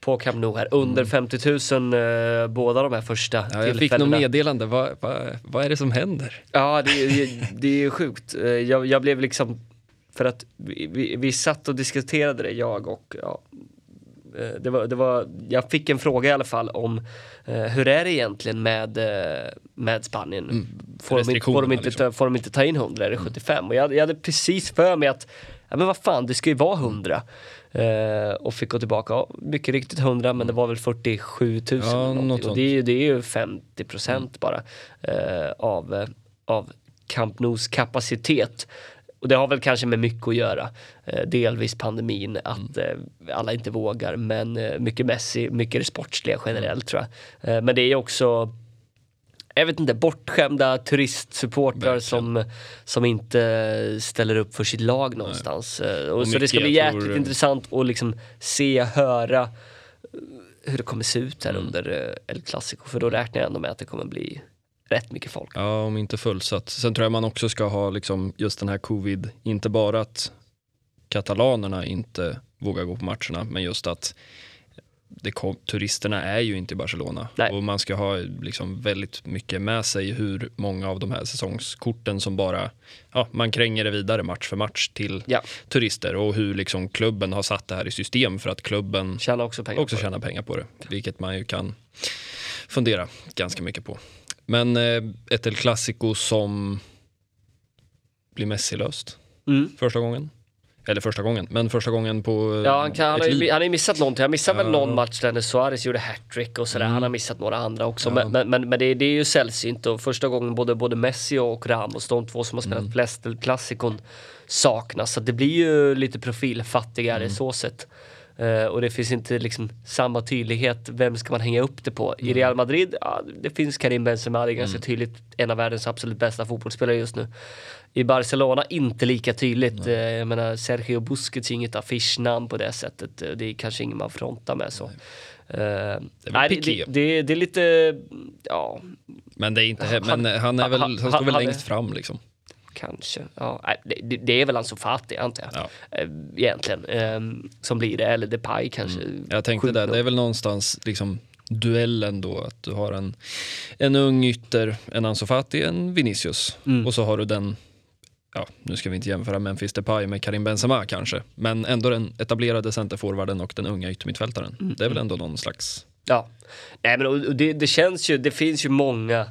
på Camp Nou här. Under 50 000 eh, båda de här första Mm. Ja, jag fick tillfällena. något meddelande. Vad, vad, vad är det som händer? Ja, det, är- det är ju sjukt. Eh, Jag, jag blev liksom, för att vi, vi, vi satt och diskuterade det, jag och ja, eh, det var, det var, jag fick en fråga i alla fall om eh, hur är det egentligen med, eh, med Spanien? Får, de inte, får, de inte, liksom. ta- får de inte ta in 100 eller 75? Och jag, jag hade precis för mig att, ja men vad fan, det ska ju vara 100. Eh, och fick gå tillbaka, ja, mycket riktigt 100 men det var väl 47 000 Ja, något och det är ju, det är ju 50 procent bara eh, av, eh, av Camp Nous kapacitet. Och det har väl kanske med mycket att göra. Eh, delvis pandemin, att eh, alla inte vågar, men eh, mycket Messi, mycket det sportsliga generellt tror jag. Eh, men det är ju också jag vet inte, bortskämda turistsupportrar som, som inte ställer upp för sitt lag någonstans. Eh, Och Och så det mycket, ska bli jäkligt tror- intressant att liksom se, höra eh, hur det kommer se ut Mm. här under eh, El Clasico. För då räknar jag ändå med att det kommer bli rätt mycket folk. Ja, om inte fullsatt. Sen tror jag man också ska ha liksom just den här covid, inte bara att katalanerna inte vågar gå på matcherna, men just att det kom, turisterna är ju inte i Barcelona. Nej. Och man ska ha liksom väldigt mycket med sig hur många av de här säsongskorten som bara, ja, man kränger det vidare match för match till Ja, turister och hur liksom klubben har satt det här i system för att klubben tjänar också pengar också på det. pengar på det, vilket man ju kan fundera ganska mycket på. Men eh, ett El Clasico som blir Messi-löst Mm. första gången. Eller första gången, men första gången på eh, Ja, han, kan, han, har ju, han har ju missat någonting. Han missade väl Ja. någon match där när Suarez gjorde hattrick och sådär. Mm. Han har missat några andra också. Ja. Men, men, men, men det, det är ju sällsynt och första gången både, både Messi och Ramos, de två som har spelat Mm. flest El Clasicon, saknas. Så det blir ju lite profilfattigare Mm. så sett. Eh, och det finns inte liksom samma tydlighet, vem ska man hänga upp det på? Mm. I Real Madrid, ja, det finns Karim Benzema, det är ganska tydligt en av världens absolut bästa fotbollsspelare just nu. I Barcelona inte lika tydligt. Eh, jag menar Sergio Busquets är inget affischnamn på det sättet. Eh, Det är kanske ingen man frontar med så. Eh, nej, det, Piqué. det, det, det är lite, ja, Men det är inte, Han- men han, är väl, han- han står väl han- längst fram liksom. kanske. Ja, nej, det- det, är väl Ansu Fati antar jag. Ja. Eh, egentligen. Eh, som blir det, eller Depay kanske. Jag tänkte det, det är väl någonstans liksom duellen då, att du har en, en ung ytter, en Ansu Fati, en Vinicius Mm. och så har du den ja, nu ska vi inte jämföra Memphis Depay med Karim Benzema kanske, men ändå den etablerade centerforwarden och den unga yttermittfältaren. Mm. Det är väl ändå någon slags... Ja, nej men det, det känns ju, det finns ju många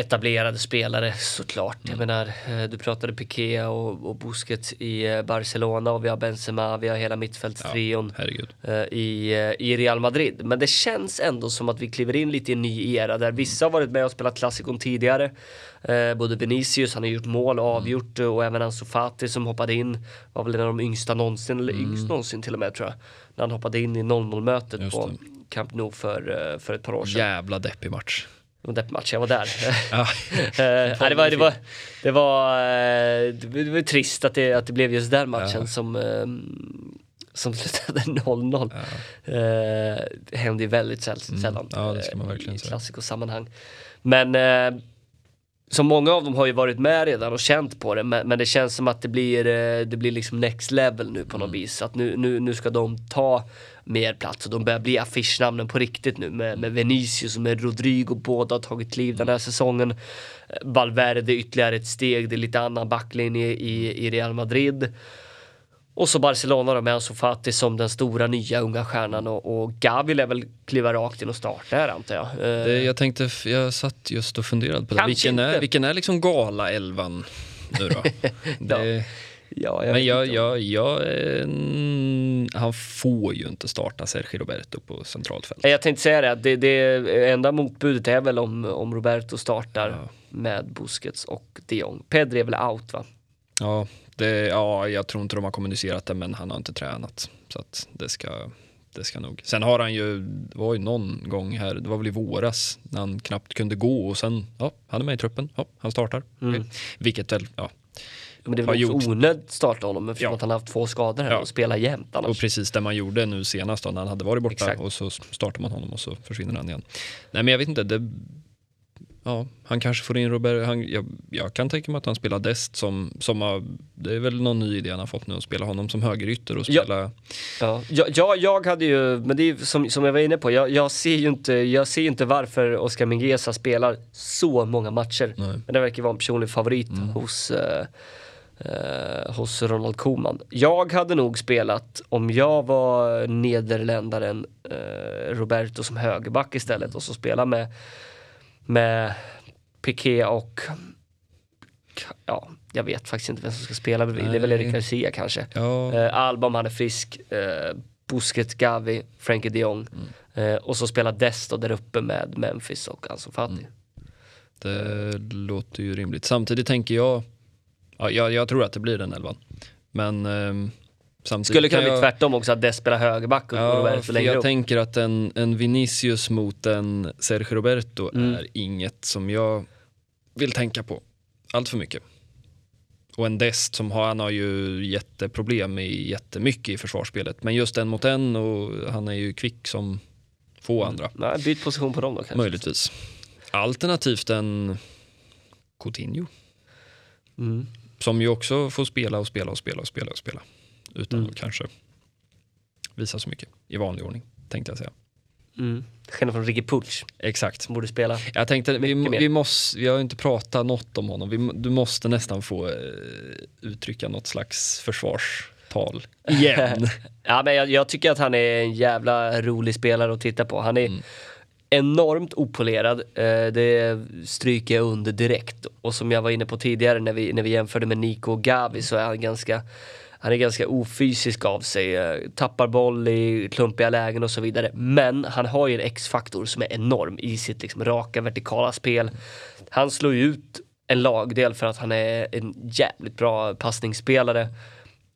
etablerade spelare såklart. Jag menar, eh, du pratade Piqué och, och Busquets i eh, Barcelona och vi har Benzema, vi har hela mittfältstrion Herregud. eh, i, i Real Madrid. Men det känns ändå som att vi kliver in lite i en ny era där vissa har varit med och spelat klassikon tidigare. Både Vinicius, han har gjort mål och avgjort och även Ansu Fati som hoppade in, var väl en av de yngsta någonsin, eller yngst någonsin till och med tror jag. När han hoppade in i 0-0 mötet på. Camp Nou för, för ett par år sedan. Jävla deppig match. Det var den matchen jag var där. (laughs) Ja. Eh, nej, det, var, det, var, det, var, eh, det var trist att det, att det blev just den matchen (laughs) Ja. som, eh, som slutade 0-0. Eh, Det händer ju väldigt säll, sällan Mm. Ja, eh, i klassikosammanhang. Men eh, så många av dem har ju varit med redan och känt på det men, men det känns som att det blir, eh, det blir liksom next level nu på något Mm. vis. Att nu, nu, nu ska de ta mer plats och de börjar bli affischnamnen på riktigt nu med, med Vinicius och med Rodrigo. Båda har tagit kliv den här säsongen. Valverde ytterligare ett steg, det är lite annan backlinje i, i Real Madrid. Och så Barcelona då med Ansu Fati som den stora nya unga stjärnan och, och Gavi lär väl kliva rakt in och starta här antar jag. Eh, Det, jag tänkte, jag satt just och funderade på det. Vilken inte. är, vilken är liksom gala-elvan nu då? (laughs) det, ja, jag men jag, jag, jag, eh, mm, han får ju inte starta Sergio Roberto på centralt fält. Jag tänkte säga det, att det, det enda motbudet är väl om, om Roberto startar Ja. med Busquets och de Jong. Pedri är väl out va? Ja, det, ja, jag tror inte de har kommunicerat det, men han har inte tränat. Så att det ska, det ska nog. Sen har han ju, det var ju någon gång här, det var väl i våras, när han knappt kunde gå och sen, ja, han är med i truppen, ja, han startar. Mm. Vilket väl, ja, Men det också gjort. onödigt att starta honom eftersom Ja. att han haft två skador här Ja. och spelar jämt annars. och precis det man gjorde nu senast då, när han hade varit borta Exakt. och så startar man honom och så försvinner han igen. Nej men jag vet inte, det, ja, han kanske får in Robert, han, jag, jag kan tänka mig att han spelar Dest som, som har, det är väl någon ny idé han har fått nu att spela honom som högerytter och Ja. spela, Ja, jag, jag, hade ju, men det är som, som jag var inne på, jag, jag, ser ju inte, jag ser inte varför Oscar Mingueza spelar så många matcher. Nej. Mm. Men det verkar vara en personlig favorit hos, eh, eh, hos Ronald Koeman. Jag hade nog spelat, om jag var nederländaren, eh, Roberto som högerback istället och så spela med, med Piqué och Ja, jag vet faktiskt inte vem som ska spela bredvid. Det är väl. Eric Garcia kanske. ja, Eh, Alba om han är frisk, eh, Busquets, Gavi, Frankie de Jong. Mm. Eh, och så spela Desto där uppe med Memphis och Ansu Fati. Mm. det låter ju rimligt. Samtidigt tänker jag, ja, jag, jag tror att det blir den elvan. Men ehm, samtidigt Skulle kunna bli jag, tvärtom också, att Dest spelar högerback och Ja, Roberto längre jag upp. tänker att en, en Vinicius mot en Sergio Roberto Mm. är inget som jag vill tänka på allt för mycket. Och en Dest som har, han har ju jätteproblem i jättemycket i försvarsspelet. Men just en mot en och han är ju kvick som få andra. Nej, byt position på dem då kanske. Möjligtvis. Alternativt en Coutinho. Mm. Som ju också får spela och spela och spela och spela och spela. Utan Mm. att kanske visa så mycket i vanlig ordning, tänkte jag säga. Mm. Skillnad från Ricky Puch Exakt. som borde spela. Jag tänkte, vi, vi, måste, vi har inte pratat något om honom. Vi, du måste nästan få eh, uttrycka något slags försvarstal igen. (laughs) Ja, men jag, jag tycker att han är en jävla rolig spelare att titta på. Han är Mm enormt opolerad. Eh, det stryker jag under direkt. Och som jag var inne på tidigare när vi, när vi jämförde med Nico och Gavi så är han ganska han är ganska ofysisk av sig, eh, tappar boll i klumpiga lägen och så vidare. Men han har ju en X-faktor som är enorm i sitt liksom raka vertikala spel. Han slår ju ut en lagdel för att han är en jävligt bra passningsspelare.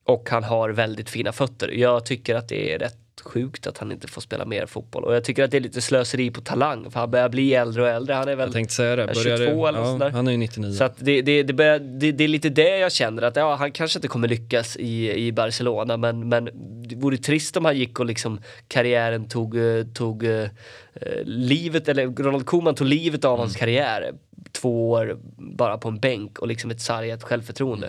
Och han har väldigt fina fötter. Jag tycker att det är rätt sjukt att han inte får spela mer fotboll. Och jag tycker att det är lite slöseri på talang. För han börjar bli äldre och äldre. Han är väl Jag tänkte säga det. är Börjar 22 det eller sådär. ja, han är ju 99. så det, det, det, börjar, det, det är lite det jag känner att ja, han kanske inte kommer lyckas i, i Barcelona men, men det vore trist om han gick och liksom karriären tog, eh, tog eh, eh, livet, eller Ronald Koeman tog livet av hans karriär två år bara på en bänk och liksom ett sargat självförtroende.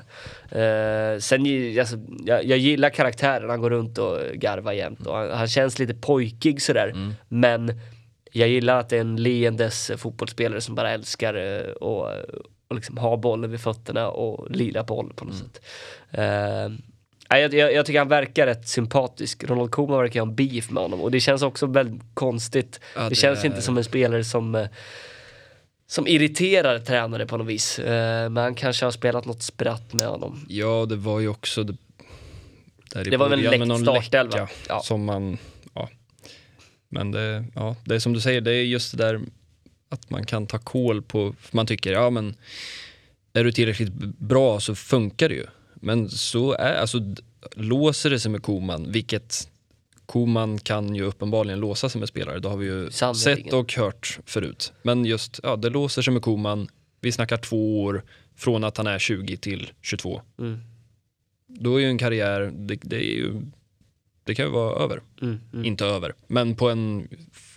Eh, sen, alltså, jag, jag gillar karaktären, han går runt och garvar jämt och han, han känns lite pojkig sådär men jag gillar att det är en leendes fotbollsspelare som bara älskar eh, och, och liksom ha bollen vid fötterna och lira boll på något sätt. Eh, jag, jag, jag tycker han verkar rätt sympatisk. Ronald Koeman verkar ha en beef med honom och det känns också väldigt konstigt. Ja, det, det känns är- inte som en spelare som eh, som irriterar tränare på något vis. Eh, men kanske har spelat något spratt med honom. Ja, det var ju också det, där Det var väl en någon startelva. Ja. Som man, ja. Men det, ja, det är som du säger, det är just det där att man kan ta koll på, man tycker, ja men är du tillräckligt bra så funkar det ju. Men så är, alltså låser det sig med Koman, vilket Koman kan ju uppenbarligen låsa sig med spelare, det har vi ju Sannerligen. sett och hört förut. Men just, ja det låser sig med Koman, vi snackar två år från att han är 20 till 22 Mm. då är ju en karriär, det, det ju, det kan ju vara över. Mm, mm. Inte över, men på en,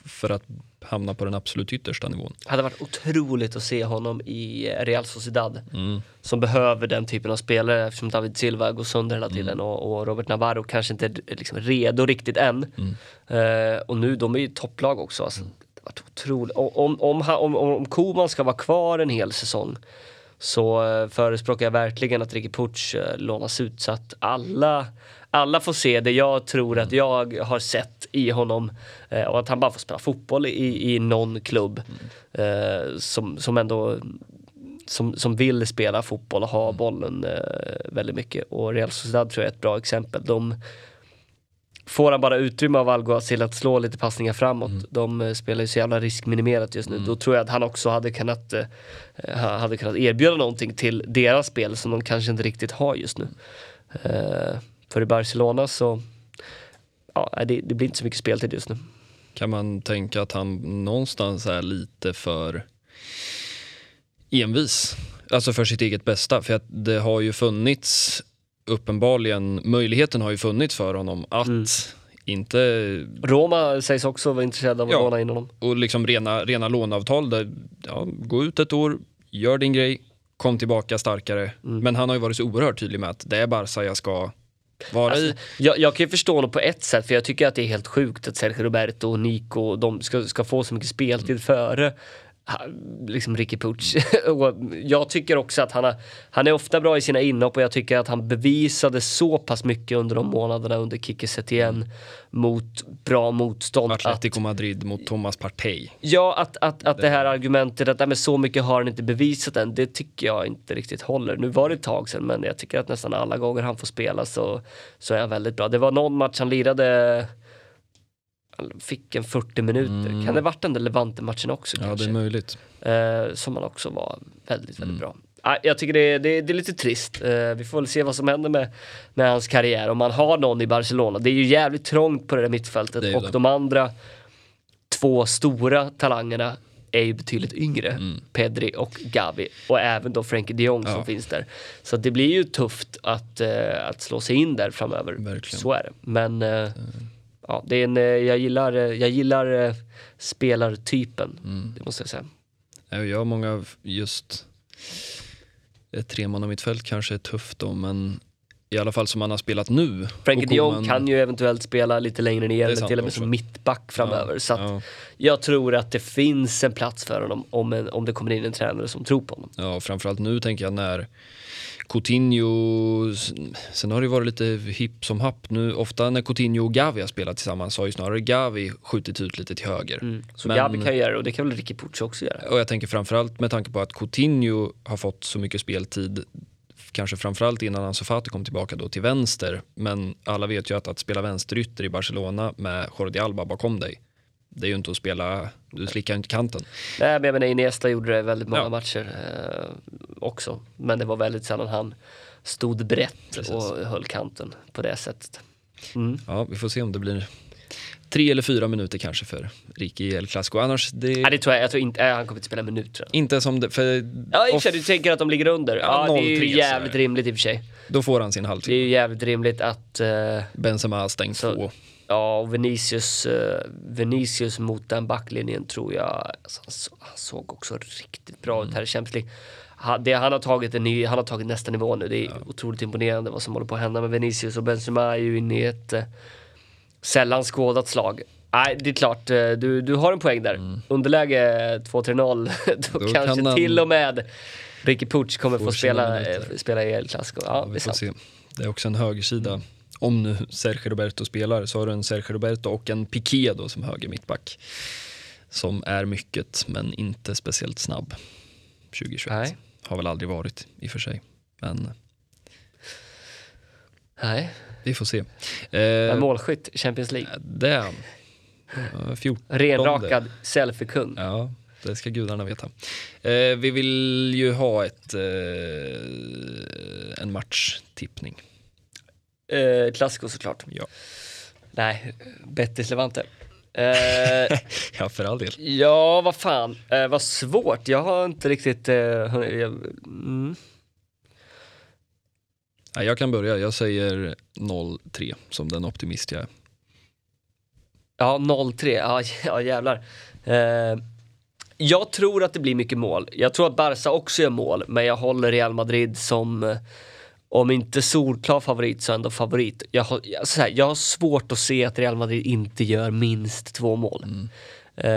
för att hamna på den absolut yttersta nivån. hade varit otroligt att se honom i eh, Real Sociedad. Mm. Som behöver den typen av spelare eftersom David Silva går sönder hela tiden Mm. och, och Robert Navarro kanske inte är liksom redo riktigt än. Mm. Eh, och nu, de är ju topplag också. Alltså, det har varit otroligt. Om, om, om, om, om Koman ska vara kvar en hel säsong så eh, förespråkar jag verkligen att Ricky Puch lånas ut så att alla, alla får se det jag tror att jag har sett i honom eh, och att han bara får spela fotboll i, i någon klubb eh, som, som ändå som, som vill spela fotboll och ha bollen eh, väldigt mycket. Och Real Sociedad tror jag är ett bra exempel. De Får han bara utrymme av Alguacil att slå lite passningar framåt, de eh, spelar ju så jävla riskminimerat just nu, då tror jag att han också hade kunnat, eh, ha- hade kunnat erbjuda någonting till deras spel som de kanske inte riktigt har just nu. Eh, för i Barcelona så, ja, det, det blir inte så mycket speltid just nu. Kan man tänka att han någonstans är lite för envis? Alltså för sitt eget bästa. För att det har ju funnits, uppenbarligen, möjligheten har ju funnits för honom att Mm. inte Roma sägs också vara intresserade av att Ja. låna in honom. och liksom rena, rena låneavtal där, ja, gå ut ett år, gör din grej, kom tillbaka starkare. Mm. Men han har ju varit så oerhört tydlig med att det är Barca jag ska vara i. Alltså, jag, jag kan ju förstå honom på ett sätt, för jag tycker att det är helt sjukt att Sergio Roberto och Nico, de ska, ska få så mycket speltid före ha- liksom Ricky Puch. (laughs) och jag tycker också att han, har, han är ofta bra i sina inhopp och jag tycker att han bevisade så pass mycket under de månaderna under Kike Setien mot bra motstånd. Att, Atletico Madrid mot Thomas Partey. ja, att, att, att det här argumentet att "Nej, men så mycket har han inte bevisat än, det tycker jag inte riktigt håller. Nu var det ett tag sedan, men jag tycker att nästan alla gånger han får spela så, så är han väldigt bra. Det var någon match han lirade, fick en 40 minuter. Kan det varit den där Levante-matchen också Mm. Ja, det kanske? är möjligt. Eh, som han också var väldigt, väldigt Mm. bra. Nej, Jag tycker det är, det, är, det är lite trist. Eh, vi får väl se vad som händer med, med hans karriär. Om han har någon i Barcelona. Det är ju jävligt trångt på det där mittfältet Det och det. de andra två stora talangerna är ju betydligt yngre. Mm. Pedri och Gavi och även då Frenkie de Jong som Ja. finns där. Så det blir ju tufft att, eh, att slå sig in där framöver. Verkligen. Så är det. Men eh, ja, det är en, eh, jag gillar, eh, jag gillar eh, spelartypen. Mm. Det måste jag säga. Ja, Jag har många just ett tremannamittfält kanske är tufft då, men i alla fall som han har spelat nu. Frankie de Jong kan ju eventuellt spela lite längre ner eller till och med som mittback framöver. Ja, så ja, jag tror att det finns en plats för honom om, en, om det kommer in en tränare som tror på honom. ja, framförallt nu tänker jag när Coutinho, sen har det ju varit lite hipp som happ nu, ofta när Coutinho och Gavi har spelat tillsammans har ju snarare Gavi skjutit ut lite till höger. Mm. Så Men- Gabi kan göra det och det kan väl Ricky Pucci också göra. Och jag tänker framförallt med tanke på att Coutinho har fått så mycket speltid, kanske framförallt innan Ansu Fati kom tillbaka då till vänster, men alla vet ju att att spela vänsterytter i Barcelona med Jordi Alba bakom dig, det är ju inte att spela, du slickar inte kanten. Nej men jag menar Iniesta gjorde det väldigt många Ja. matcher eh, också. Men det var väldigt sällan han stod brett Precis. och höll kanten på det sättet. Mm. Ja, vi får se om det blir tre eller fyra minuter kanske för Ricky i El Clasico. Annars, det Nej det tror jag, jag tror inte, han kommer inte spela en minut inte som det, för Ja i och för sig, du tänker att de ligger under. Ja, Ja, det är ju 0-3 jävligt sådär. rimligt i och för sig. då får han sin Det är ju jävligt rimligt att eh, Benzema stängt Så- två. Ja, och Vinicius, eh, Vinicius mot den backlinjen tror jag, alltså, han, så, han såg också riktigt bra ut här i Champions League. Han, det, han, har tagit en ny, han har tagit nästa nivå nu, det är otroligt imponerande vad som håller på att hända med Vinicius och Benzema är ju inne i ett eh, sällan skådat slag. Nej, det är klart, eh, du, du har en poäng där. Underläge 2-3-0, (laughs) då, Då kanske kan till och med Ricky Puch kommer få spela, eh, spela i El Clasico. Ja, Ja, det är vi får sant. se. Det är också en högersida. Om nu Sergio Roberto spelar så har du en Sergio Roberto och en Piqué då som höger mittback. Som är mycket men inte speciellt snabb 2021. Nej. Har väl aldrig varit i och för sig. Men Nej, vi får se. Eh, målskytt, Champions League. det är han. Eh, 14. Renrakad selfie-kung. Ja, det ska gudarna veta. Eh, vi vill ju ha ett, eh, en matchtippning. Eh, Clasico såklart. Ja. Nej, Betis Levante. Eh, (laughs) ja, för all del. ja, vad fan, eh, vad svårt. Jag har inte riktigt... Eh, jag, mm. Ja, jag kan börja. Jag säger 0-3 som den optimist jag är. Ja, 0-3. (laughs) Ja, jävlar. Eh, jag tror att det blir mycket mål. Jag tror att Barca också gör mål, men jag håller Real Madrid som, eh, om inte solklar favorit så ändå favorit. Jag har, här, jag har svårt att se att Real Madrid inte gör minst två mål. Eh,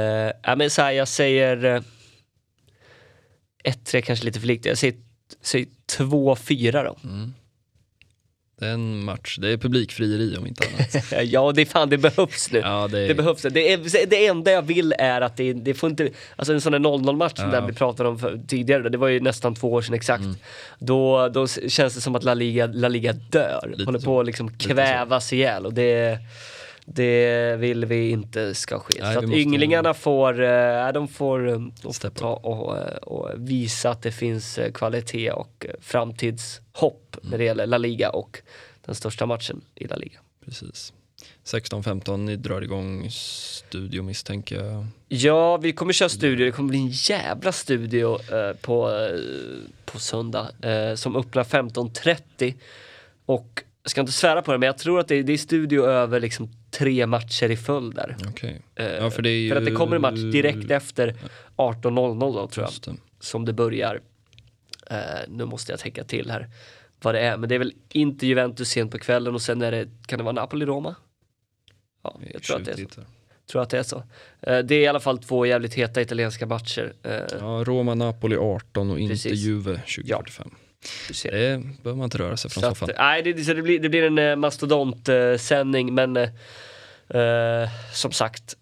ja, men så här, jag säger eh, 1-3 kanske lite för likt. Jag säger, säger 2-4 då. Det är en match. Det är publikfrieri om inte annat. (laughs) ja, det är fan, det behövs nu. Ja, det Det behövs. Det, är, det enda jag vill är att det, det får inte, alltså en sån där 0-0 match som Ja. den vi pratade om för, tidigare, det var ju nästan två år sedan exakt. Då, då s- känns det som att La Liga, La Liga dör, Lite håller så. på att liksom kvävas ihjäl och det, det vill vi inte ska ske. Nej, så att måste- ynglingarna får, eh, de får, eh, de får Steppa ta och, eh, och visa att det finns eh, kvalitet och eh, framtidshopp när det gäller La Liga och den största matchen i La Liga. Precis. 16-15, ni drar igång studio misstänker jag. Ja, vi kommer köra studio. Det kommer bli en jävla studio eh, på, eh, på söndag eh, som öppnar 15.30. Och jag ska inte svära på det, men jag tror att det är, det är studio över liksom tre matcher i följd där. Okej. Eh, Ja, för det är ju... För att det kommer en match direkt efter 18.00 då tror jag, som det börjar. Eh, nu måste jag tänka till här vad det är, men det är väl inte Juventus sent på kvällen och sen är det, kan det vara Napoli-Roma? Ja, jag tror att det är så. Tror att det är så. Eh, det är i alla fall två jävligt heta italienska matcher. Ja, Roma, Napoli 18 och inte Precis. Juve 2045. du ser. Det behöver man inte röra sig från så soffan. Att, nej, det, så det, blir, det blir en mastodont sändning eh, men eh, eh, som sagt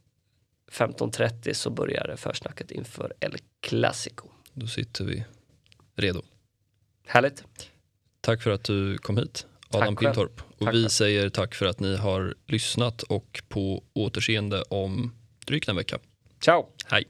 15.30 så börjar försnacket inför El Clasico. Då sitter vi redo. Härligt. Tack för att du kom hit, Adam Pintorp. Och tack vi säger tack för att ni har lyssnat och på återseende om drygt en vecka. Ciao! Hej!